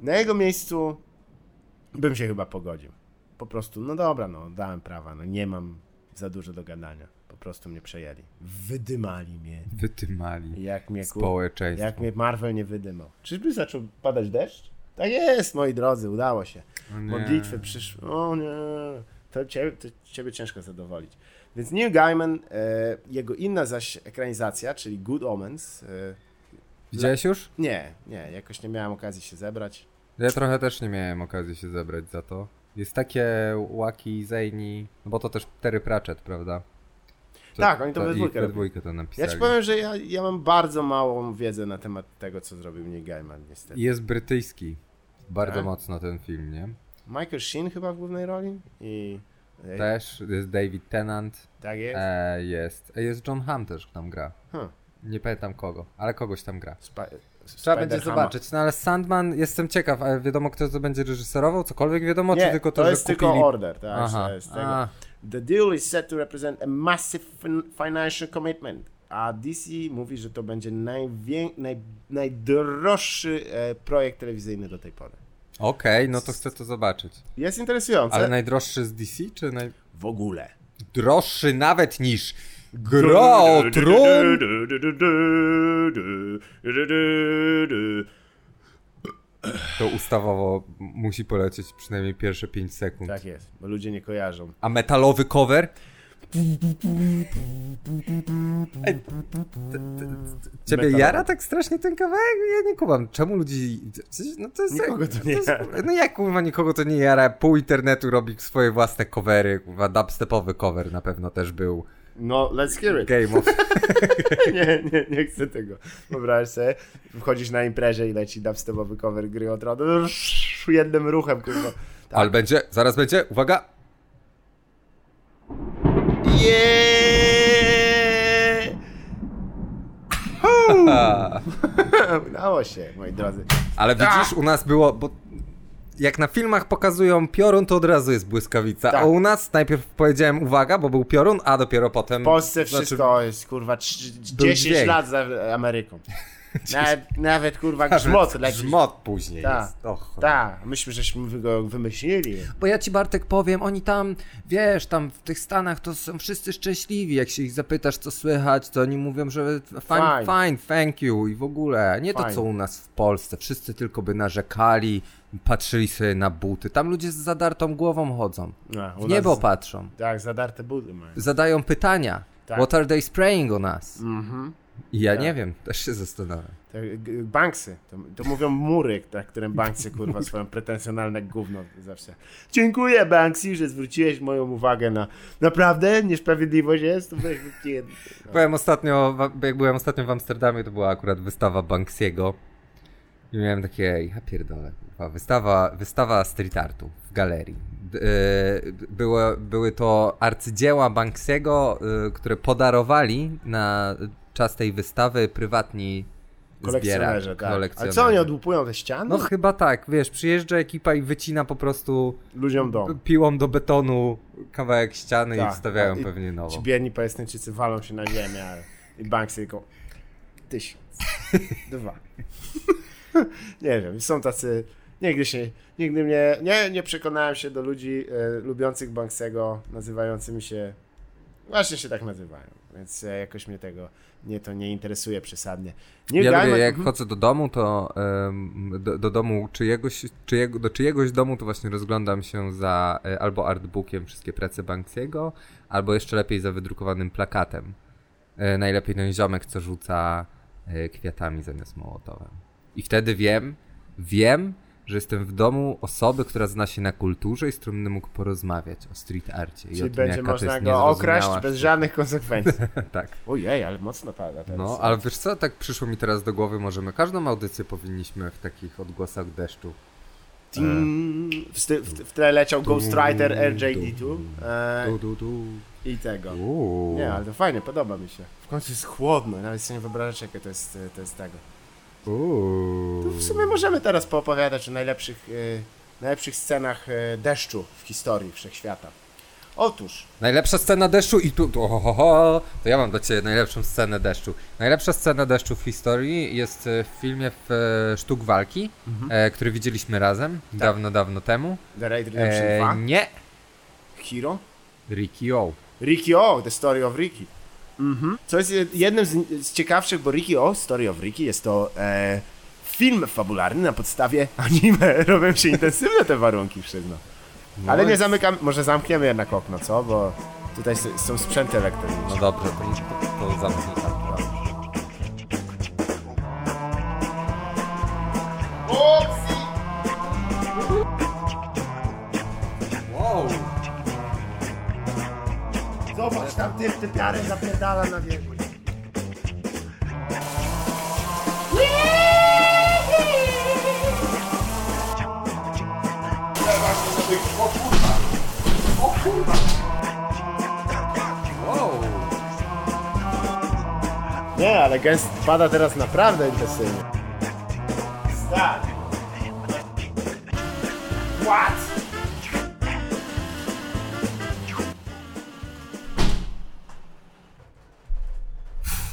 na jego miejscu bym się chyba pogodził. Po prostu, no dobra, no, dałem prawa, no nie mam za dużo do gadania. Po prostu mnie przejęli. Wydymali mnie. Wydymali. Jak mnie, Społeczeństwo. Jak mnie Marvel nie wydymał. Czyżby zaczął padać deszcz? Tak jest, moi drodzy, udało się. Modlitwy przyszły. O nie. to ciebie, to ciebie ciężko zadowolić. Więc Neil Gaiman, e, jego inna zaś ekranizacja, czyli Good Omens. E, Widziałeś już? Nie, nie, jakoś nie miałem okazji się zebrać. Ja trochę też nie miałem okazji się zebrać za to. Jest takie łaki, zejni, no bo to też Terry Pratchett, prawda? To, tak, oni to, to we dwójkę, we dwójkę to napisali. Ja ci powiem, że ja, ja mam bardzo małą wiedzę na temat tego, co zrobił Neil Gaiman, niestety. Jest brytyjski. Bardzo tak? mocno ten film, nie? Michael Sheen chyba w głównej roli i... Też, jest David Tennant. Tak jest? E, jest. Jest John Hamm też tam gra. Huh. Nie pamiętam kogo, ale kogoś tam gra. Sp Trzeba będzie zobaczyć. No ale Sandman, jestem ciekaw, ale wiadomo kto to będzie reżyserował? Cokolwiek wiadomo, Nie, czy tylko to, to jest kupili... tylko order, tak? Aha. Jest tego. The deal is set to represent a massive financial commitment. A DC mówi, że to będzie najwię... naj... najdroższy e, projekt telewizyjny do tej pory. Okej, okay, no to chcę to zobaczyć. Jest interesujące. Ale najdroższy z DC, czy naj... W ogóle. Droższy nawet niż Gra o tron! To ustawowo musi polecieć przynajmniej pierwsze 5 sekund. Tak jest, bo ludzie nie kojarzą. A metalowy cover? Ej, ciebie metalowy. jara tak strasznie ten kawałek? Ja nie kumam. Czemu ludzi... No to jest nikogo to nie jara. No jak kurwa nikogo to nie jara? Pół internetu robi swoje własne covery. Kurwa dubstepowy cover na pewno też był. No, let's hear it. Game of... <laughs> nie, nie, nie chcę tego. Wyobraź sobie, wchodzisz na imprezie i leci dubstepowy cover gry od razu jednym ruchem, kurwa. Tak. Ale będzie, zaraz będzie, uwaga. Yeah! <laughs> Udało się, moi drodzy. Ale widzisz, u nas było, bo jak na filmach pokazują piorun, to od razu jest błyskawica. Tak. A u nas najpierw powiedziałem uwaga, bo był piorun, a dopiero potem. W Polsce wszystko znaczy, jest kurwa 10 lat za Ameryką. <laughs> Nawet, nawet kurwa grzmot leci. Grzmot później Ta. Tak, myśmy żeśmy go wymyślili. Bo ja ci Bartek powiem, oni tam, wiesz, tam w tych Stanach to są wszyscy szczęśliwi. Jak się ich zapytasz, co słychać, to oni mówią, że fine, fine, fine thank you i w ogóle. Nie fine. to, co u nas w Polsce. Wszyscy tylko by narzekali, patrzyli sobie na buty. Tam ludzie z zadartą głową chodzą. No, w niebo patrzą. Tak, zadarte buty mają. Zadają pytania. Tak. What are they spraying on us? Mhm. I ja tak. nie wiem, też się zastanawiam. Banksy, to, to mówią mury, tak, którym Banksy kurwa swoją pretensjonalne gówno zawsze. Dziękuję Banksy, że zwróciłeś moją uwagę na naprawdę niesprawiedliwość jest. To no. Byłem ostatnio, jak byłem ostatnio w Amsterdamie, to była akurat wystawa Banksiego. I miałem takie, ja pierdolę, wystawa, wystawa street artu w galerii. E, były, były to arcydzieła Banksiego, e, które podarowali na czas tej wystawy prywatni kolekcjonerzy, tak. Ale co oni odłupują te ściany? No chyba tak, wiesz, przyjeżdża ekipa i wycina po prostu ludziom dom. Piłą do betonu kawałek ściany tak, i wstawiają pewnie nową. Ci biedni palestyńczycy walą się na ziemię i Banksy tylko tysiąc, <laughs> dwa. <laughs> nie wiem, są tacy Nigdy się, nigdy mnie, nie, nie przekonałem się do ludzi e, lubiących Banksego, nazywającymi się, właśnie się tak nazywają, więc jakoś mnie tego, nie, to nie interesuje przesadnie. Nie ja lubię, jak chodzę do domu, to do, do, domu czyjegoś, czyjego, do czyjegoś domu to właśnie rozglądam się za e, albo artbookiem wszystkie prace Banksiego, albo jeszcze lepiej za wydrukowanym plakatem. E, najlepiej ten ziomek, co rzuca kwiatami zamiast mołotowem. I wtedy wiem, wiem, że jestem w domu osoby, która zna się na kulturze i z którą będę mógł porozmawiać o street arcie. Czyli będzie można go okraść bez żadnych konsekwencji. <laughs> tak. Ojej, ale mocno pada teraz. No, ale wiesz co, tak przyszło mi teraz do głowy, możemy każdą audycję powinniśmy w takich odgłosach deszczu. w, w, w tle leciał Ghostwriter RJD2 e, i tego. Nie, ale to fajnie, podoba mi się. W końcu jest chłodno, nawet sobie nie wyobrażasz jakie to jest, to jest tego. To w sumie możemy teraz poopowiadać o najlepszych, e, najlepszych scenach e, deszczu w historii wszechświata. Otóż. Najlepsza scena deszczu i tu. tu ho, ho, ho, to ja mam do ciebie najlepszą scenę deszczu. Najlepsza scena deszczu w historii jest e, w filmie w Sztuk Walki, mhm. e, który widzieliśmy razem tak. dawno, dawno temu. The Raid Redemption e, 2? Nie. Hero? Ricky O. Ricky O, The Story of Ricky. Mhm. Co jest jednym z, z, ciekawszych, bo Ricky O, Story of Ricky, jest to e, film fabularny na podstawie <laughs> anime. Robią się intensywne te warunki, przyznam. No Ale nie zamykam, może zamkniemy jednak okno, co? Bo tutaj są sprzęty elektroniczne. No dobrze, to, to zamknij tam. Wow! Zobacz, tam typ typiarek zapierdala na wierzchu. O kurwa! O kurwa! Wow! Nie, ale gęst pada teraz naprawdę intensywnie. Stary! What?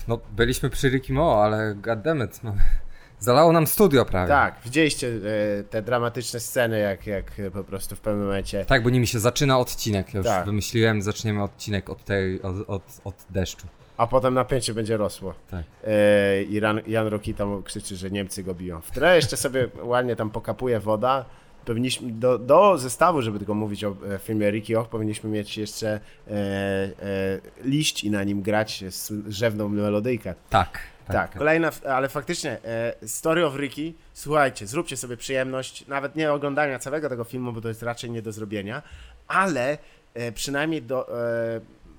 No, byliśmy przy Ricky Mo, ale goddammit, mamy... Zalało nam studio prawie. Tak, widzieliście e, te dramatyczne sceny, jak, jak po prostu w pewnym momencie... Tak, bo nimi się zaczyna odcinek. Ja już tak. wymyśliłem, zaczniemy odcinek od, tej, od, od, od deszczu. A potem napięcie będzie rosło. Tak. E, I Jan, Jan Rokita krzyczy, że Niemcy go biją. W tle jeszcze sobie ładnie tam pokapuje woda. Powinniśmy do, do zestawu, żeby tylko mówić o e, filmie Ricky Och, powinniśmy mieć jeszcze e, e, liść i na nim grać rzewną melodyjkę. Tak. Tak, tak, kolejna, ale faktycznie, e, Story of Ricky, słuchajcie, zróbcie sobie przyjemność, nawet nie oglądania całego tego filmu, bo to jest raczej nie do zrobienia, ale e, przynajmniej do,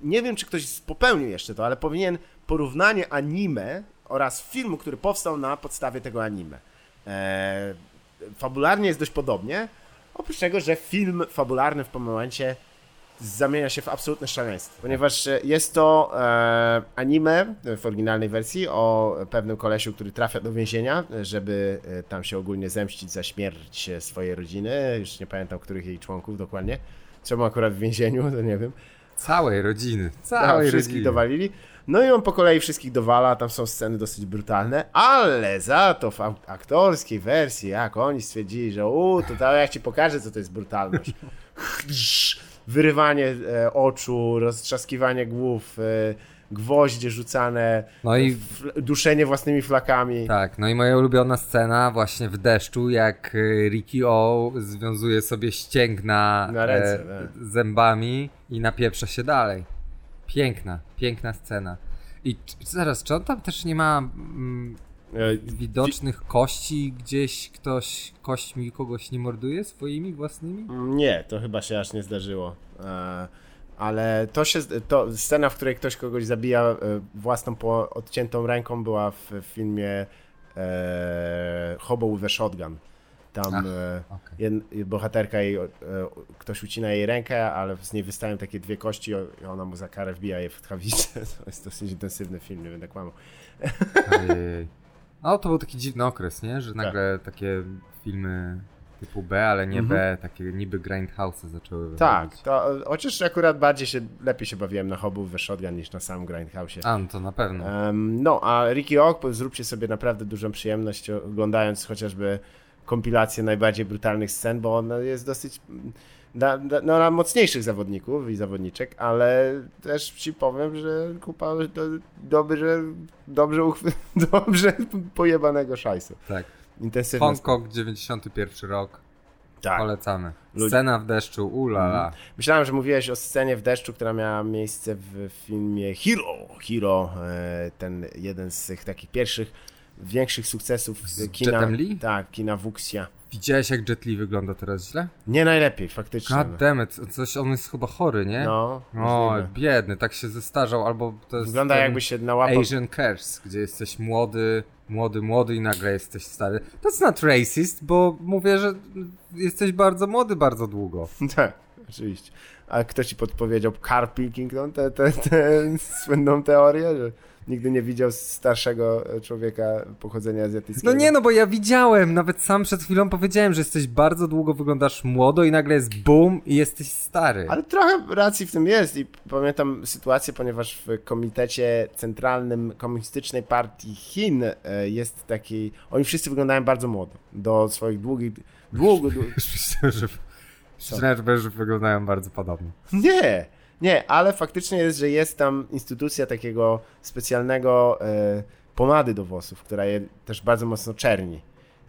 nie wiem, czy ktoś popełnił jeszcze to, ale powinien porównanie anime oraz filmu, który powstał na podstawie tego anime. E, fabularnie jest dość podobnie, oprócz tego, że film fabularny w pewnym momencie zamienia się w absolutne szaleństwo, ponieważ e, jest to e, anime w oryginalnej wersji o pewnym kolesiu, który trafia do więzienia, żeby e, tam się ogólnie zemścić za śmierć swojej rodziny, już nie pamiętam, których jej członków dokładnie, czemu akurat w więzieniu, to nie wiem. Całej rodziny, całej tak, wszystkich rodziny. dowalili. No i on po kolei wszystkich dowala, tam są sceny dosyć brutalne, ale za to w aktorskiej wersji, jak oni stwierdzili, że u, to, to ja ci pokażę, co to jest brutalność. <laughs> wyrywanie e, oczu, roztrzaskiwanie głów, e, gwoździe rzucane, no i duszenie własnymi flakami. Tak, no i moja ulubiona scena właśnie w deszczu, jak e, Ricky O związuje sobie ścięgna Na ręce, e, tak. zębami i napieprza się dalej. Piękna, piękna scena. I zaraz, czy on tam też nie ma mm, E, widocznych kości gdzieś ktoś kośćmi kogoś nie morduje swoimi własnymi? Nie, to chyba się aż nie zdarzyło. E, ale to się, to scena, w której ktoś kogoś zabija e, własną po odciętą ręką była w filmie e, Hobo with a Shotgun. Tam Ach, okay. jed, bohaterka jej, ktoś ucina jej rękę, ale z niej wystają takie dwie kości i ona mu za karę wbija je w tchawicę. <laughs> To jest dosyć intensywny film, nie będę kłamał. Ojej. No to był taki dziwny okres, nie? Że nagle tak. takie filmy typu B, ale nie mhm. B, takie niby Grindhouse'y zaczęły wychodzić. Tak, to chociaż akurat bardziej się, lepiej się bawiłem na Hobu we Shotgun niż na samym Grindhouse'ie. A, no to na pewno. Um, no, a Ricky Oak, zróbcie sobie naprawdę dużą przyjemność oglądając chociażby kompilację najbardziej brutalnych scen, bo on jest dosyć na, na, no, na mocniejszych zawodników i zawodniczek, ale też ci powiem, że kupa do, dobrze, dobrze, <laughs> dobrze pojebanego szajsu. Tak. Intensywny. Hongkong, 91 rok. Tak. Polecamy. Scena w deszczu, ulala. Mhm. Myślałem, że mówiłeś o scenie w deszczu, która miała miejsce w filmie Hero. Hero, e, ten jeden z tych takich pierwszych większych sukcesów z kina. Jetem Lee? Tak, kina Wuxia. Widziałeś jak Jet Li wygląda teraz źle? Nie najlepiej, faktycznie. God damn it. coś, on jest chyba chory, nie? No, O, biedny, tak się zestarzał, albo to jest Wygląda jakby się nałapał... Asian Curse, gdzie jesteś młody, młody, młody i nagle jesteś stary. To jest not racist, bo mówię, że jesteś bardzo młody bardzo długo. <laughs> Tak, oczywiście. A kto ci podpowiedział Carl Pilkington, tę te, te, te <laughs> słynną teorię, że nigdy nie widział starszego człowieka pochodzenia azjatyckiego. No nie, no bo ja widziałem, nawet sam przed chwilą powiedziałem, że jesteś bardzo długo, wyglądasz młodo i nagle jest boom i jesteś stary. Ale trochę racji w tym jest i pamiętam sytuację, ponieważ w Komitecie Centralnym Komunistycznej Partii Chin e, jest taki, oni wszyscy wyglądają bardzo młodo, do swoich długich, długo... <laughs> Myślę, że... Że wyglądają bardzo podobnie. Nie, nie, ale faktycznie jest, że jest tam instytucja takiego specjalnego e, pomady do włosów, która je też bardzo mocno czerni.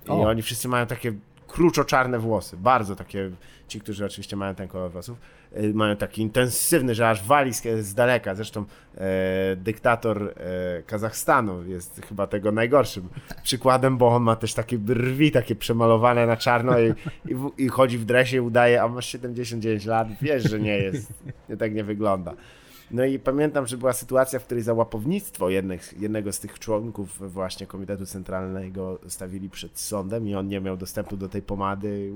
I o. oni wszyscy mają takie kruczo-czarne włosy, bardzo takie, ci, którzy oczywiście mają ten kolor włosów, y, mają taki intensywny, że aż wali z, daleka. Zresztą e, dyktator e, Kazachstanu jest chyba tego najgorszym przykładem, bo on ma też takie brwi, takie przemalowane na czarno i, i, i chodzi w dresie i udaje, a masz 79 lat, wiesz, że nie jest, nie tak nie wygląda. No i pamiętam, że była sytuacja, w której za łapownictwo jednych, jednego z tych członków właśnie Komitetu Centralnego stawili przed sądem i on nie miał dostępu do tej pomady.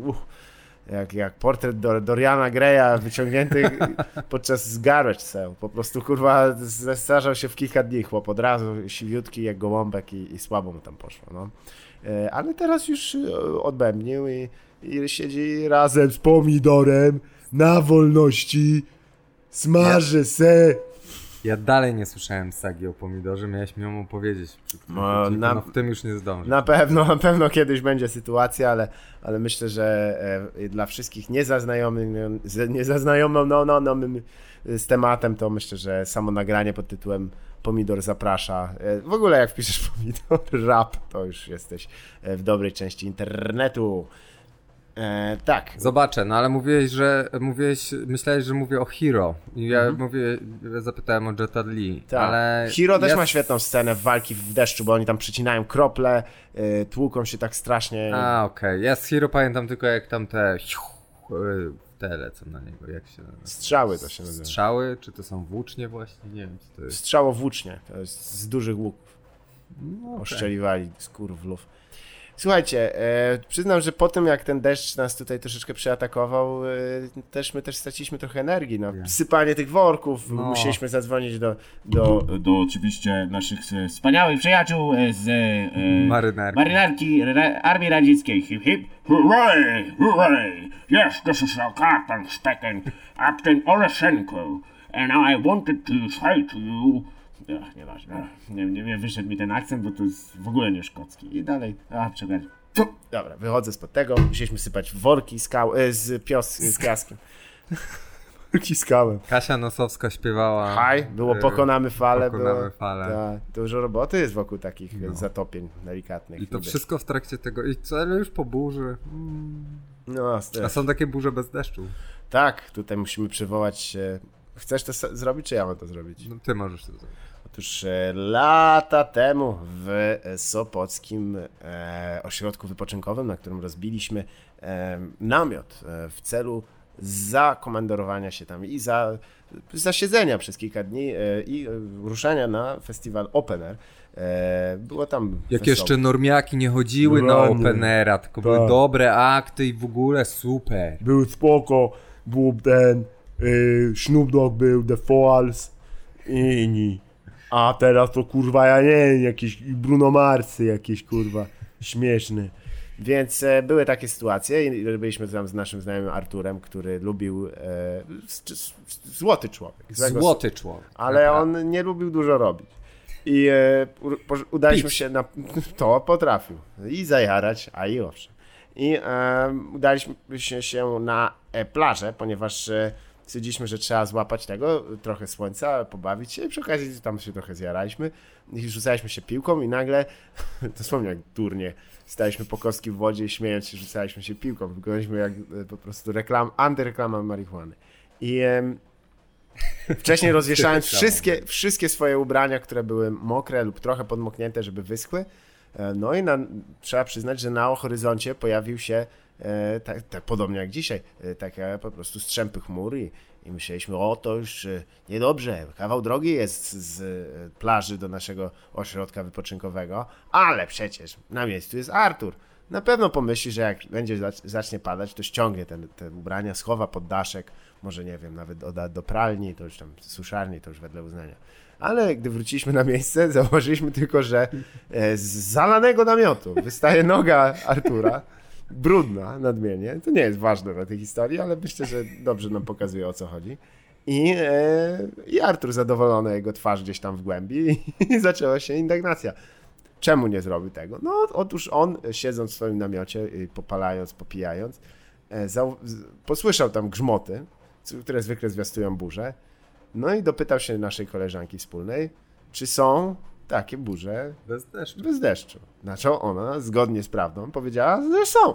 Jak, jak portret Doriana Greya wyciągnięty <laughs> podczas garbage sale. Po prostu kurwa zestarzał się w kilka dni chłop od razu, siwiutki jak gołąbek i, i słabo mu tam poszło. No. E, ale teraz już e, odbębnił i, i siedzi razem z pomidorem na wolności Smaży se! Ja dalej nie słyszałem sagi o pomidorze, miałeś mi ją opowiedzieć. No, na, no w tym już nie zdążę. Na pewno, na pewno kiedyś będzie sytuacja, ale, ale myślę, że e, dla wszystkich niezaznajomych, niezaznajomym no, no, no, z tematem, to myślę, że samo nagranie pod tytułem Pomidor zaprasza. E, w ogóle jak wpiszesz <laughs> pomidor rap, to już jesteś e, w dobrej części internetu. E, tak. Zobaczę, no ale mówiłeś, że mówiłeś, myślałeś, że mówię o Hero. I ja mhm. mówię, zapytałem o Jetta Lee. Tak. Ale Hero też ma świetną scenę walki w deszczu, bo oni tam przycinają krople, y, tłuką się tak strasznie. A, okej. Okay. Ja z Hero pamiętam tylko jak tam te te lecą na niego, jak się Strzały to się nazywa. Strzały, czy to są włócznie właśnie? Nie wiem, co to jest. Strzało włócznie, to jest z dużych łuków. No, okay. Oszczeliwali z kurwlów. Słuchajcie, e, przyznam, że po tym jak ten deszcz nas tutaj troszeczkę przeatakował, e, też my też straciliśmy trochę energii. No. Sypanie tych worków, no. musieliśmy zadzwonić do, do... do... Do oczywiście naszych e, wspaniałych przyjaciół e, z e, marynarki, marynarki Armii Radzieckiej. Hip, hip. Hooray, hooray! Yes, this is our captain speaking, Captain and I wanted to say to you Ach, nieważne. Nie, nie, nie wyszedł mi ten akcent, bo to jest w ogóle nie szkocki. I dalej. A, czekaj. Dobra, wychodzę spod tego. Musieliśmy sypać worki z, kał, e, z pios z piaskiem. <laughs> worki z kałem. Kasia Nosowska śpiewała. Haj, było e, Pokonamy fale. Pokonamy było, fale. Ta, dużo roboty jest wokół takich no. zatopień delikatnych. I to niby. wszystko w trakcie tego. I co, ale już po burzy. Mm. No, A są takie burze bez deszczu. Tak, tutaj musimy przywołać. Chcesz to zrobić, czy ja mam to zrobić? No, ty możesz to zrobić. Otóż lata temu w Sopockim e, ośrodku wypoczynkowym, na którym rozbiliśmy e, namiot e, w celu zakomandorowania się tam i za, zasiedzenia przez kilka dni i ruszania na festiwal Open Air. Było tam. Jak wesoło. jeszcze normiaki nie chodziły na Open Air, tylko tak. były dobre akty i w ogóle super. Był spoko, był ten y, Snoop Dogg był, The Falls i inni. A teraz to kurwa, ja nie wiem, jakieś Bruno Marsy jakieś kurwa, śmieszne. Więc e, były takie sytuacje i byliśmy tam z naszym znajomym Arturem, który lubił e, złoty człowiek. Złoty człowiek. Ale on nie lubił dużo robić. I e, udaliśmy Pić. się na... To potrafił. I zajarać, a i owszem. I e, udaliśmy się na e, plażę, ponieważ e, stwierdziliśmy, że trzeba złapać tego, trochę słońca, pobawić się i przy okazji tam się trochę zjaraliśmy i rzucaliśmy się piłką i nagle, <laughs> dosłownie jak turnie, staliśmy po kostki w wodzie i śmiejąc się rzucaliśmy się piłką. Wyglądaliśmy jak e, po prostu reklam, antyreklama marihuany. I em, <laughs> wcześniej rozwieszając wszystkie, wszystkie swoje ubrania, które były mokre lub trochę podmoknięte, żeby wyschły, no i na, trzeba przyznać, że na horyzoncie pojawił się E, tak, tak podobnie jak dzisiaj, e, takie po prostu strzępy chmur i, i myśleliśmy, o to już e, niedobrze, kawał drogi jest z plaży do naszego ośrodka wypoczynkowego, ale przecież na miejscu jest Artur. Na pewno pomyśli, że jak będzie zacznie padać, to ściągnie te, te ubrania, schowa pod daszek, może nie wiem, nawet doda do pralni, to już tam suszarni, to już wedle uznania. Ale gdy wróciliśmy na miejsce, <laughs> zauważyliśmy tylko, że z zalanego namiotu wystaje noga Artura brudna nadmienię. To nie jest ważne dla tej historii, ale myślę, że dobrze nam pokazuje o co chodzi. I, e, I Artur zadowolony, jego twarz gdzieś tam w głębi i <laughs> zaczęła się indygnacja. Czemu nie zrobił tego? No otóż on, siedząc w swoim namiocie, popalając, popijając, e, posłyszał tam grzmoty, które zwykle zwiastują burzę. No i dopytał się naszej koleżanki wspólnej, czy są takie burze bez deszczu. Bez deszczu. Na co ona, zgodnie z prawdą, powiedziała, że są. <laughs>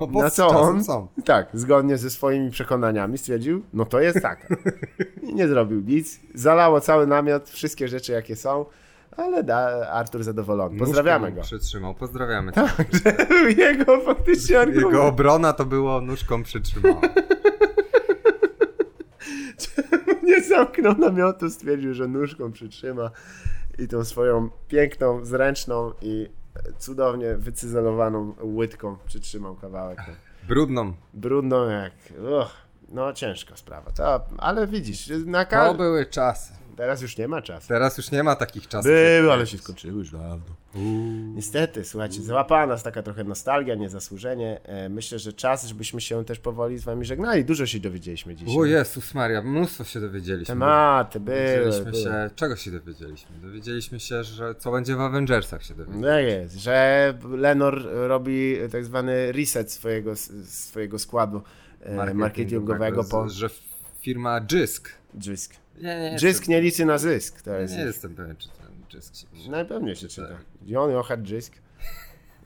No bo Na co on? są. Tak, zgodnie ze swoimi przekonaniami stwierdził, no to jest tak. <laughs> I nie zrobił nic. Zalało cały namiot, wszystkie rzeczy jakie są, ale da Artur zadowolony. Pozdrawiamy go. Przytrzymał, pozdrawiamy. <laughs> Jego faktycznie argument. Jego obrona to było nóżką przytrzymała. nie zamknął namiotu, stwierdził, że nóżką przytrzyma i tą swoją piękną, zręczną i cudownie wycyzelowaną łydką przytrzymał kawałek. Brudną. Brudną jak... Uch, no ciężka sprawa. To, ale widzisz, na To ka- były czasy. Teraz już nie ma czasu. Teraz już nie ma takich czasów. Były, ale się skończyły już dawno. Niestety, słuchajcie, załapała nas taka trochę nostalgia, niezasłużenie. E, Myślę, że czas, żebyśmy się też powoli z wami żegnali. Dużo się dowiedzieliśmy dzisiaj. O Jezus Maria, mnóstwo się dowiedzieliśmy. Tematy były, Dowiedzieliśmy były. się, czego się dowiedzieliśmy? Dowiedzieliśmy się, że co będzie w Avengersach się dowiedzieliśmy. No jest, że Lenor robi tak zwany reset swojego, swojego składu e, marketingowego po że firma Jisk. Jisk. Nie, nie, Jisk nie liczy na zysk. To jest. nie jestem pewien, czy ten Jisk się. Najpewniej się Tak. czyta. John Jochard Jisk.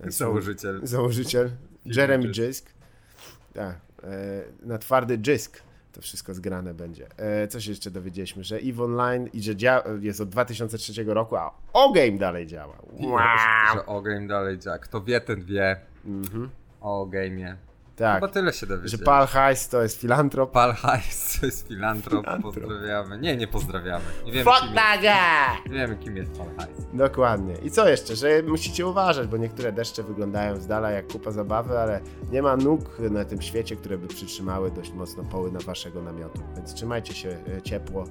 Założyciel. Założyciel. Jeremy Jisk. Tak. E, na twardy Jisk to wszystko zgrane będzie. E, co się jeszcze dowiedzieliśmy? Że EVE Online i że jest od 2003 roku, a O-Game dalej działa. Wow. Że o game dalej działa. Kto wie, ten wie. Mhm. O game'ie. Tak. Chyba tyle się Że. Pal Heist to jest filantrop. Pal to jest filantrop. Filantrop. Pozdrawiamy. Nie, nie pozdrawiamy. Nie wiemy, Fuck kim jest, nie wiemy, kim jest Pal Hajs. Dokładnie. I co jeszcze? Że musicie uważać, bo niektóre deszcze wyglądają z dala jak kupa zabawy, ale nie ma nóg na tym świecie, które by przytrzymały dość mocno poły na waszego namiotu. Więc trzymajcie się e, ciepło.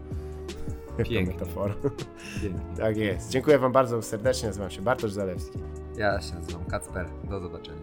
Pięknie. metafora. Pięknie. Tak jest. Dziękuję wam bardzo serdecznie. Nazywam się Bartosz Zalewski. Ja się nazywam Kacper. Do zobaczenia.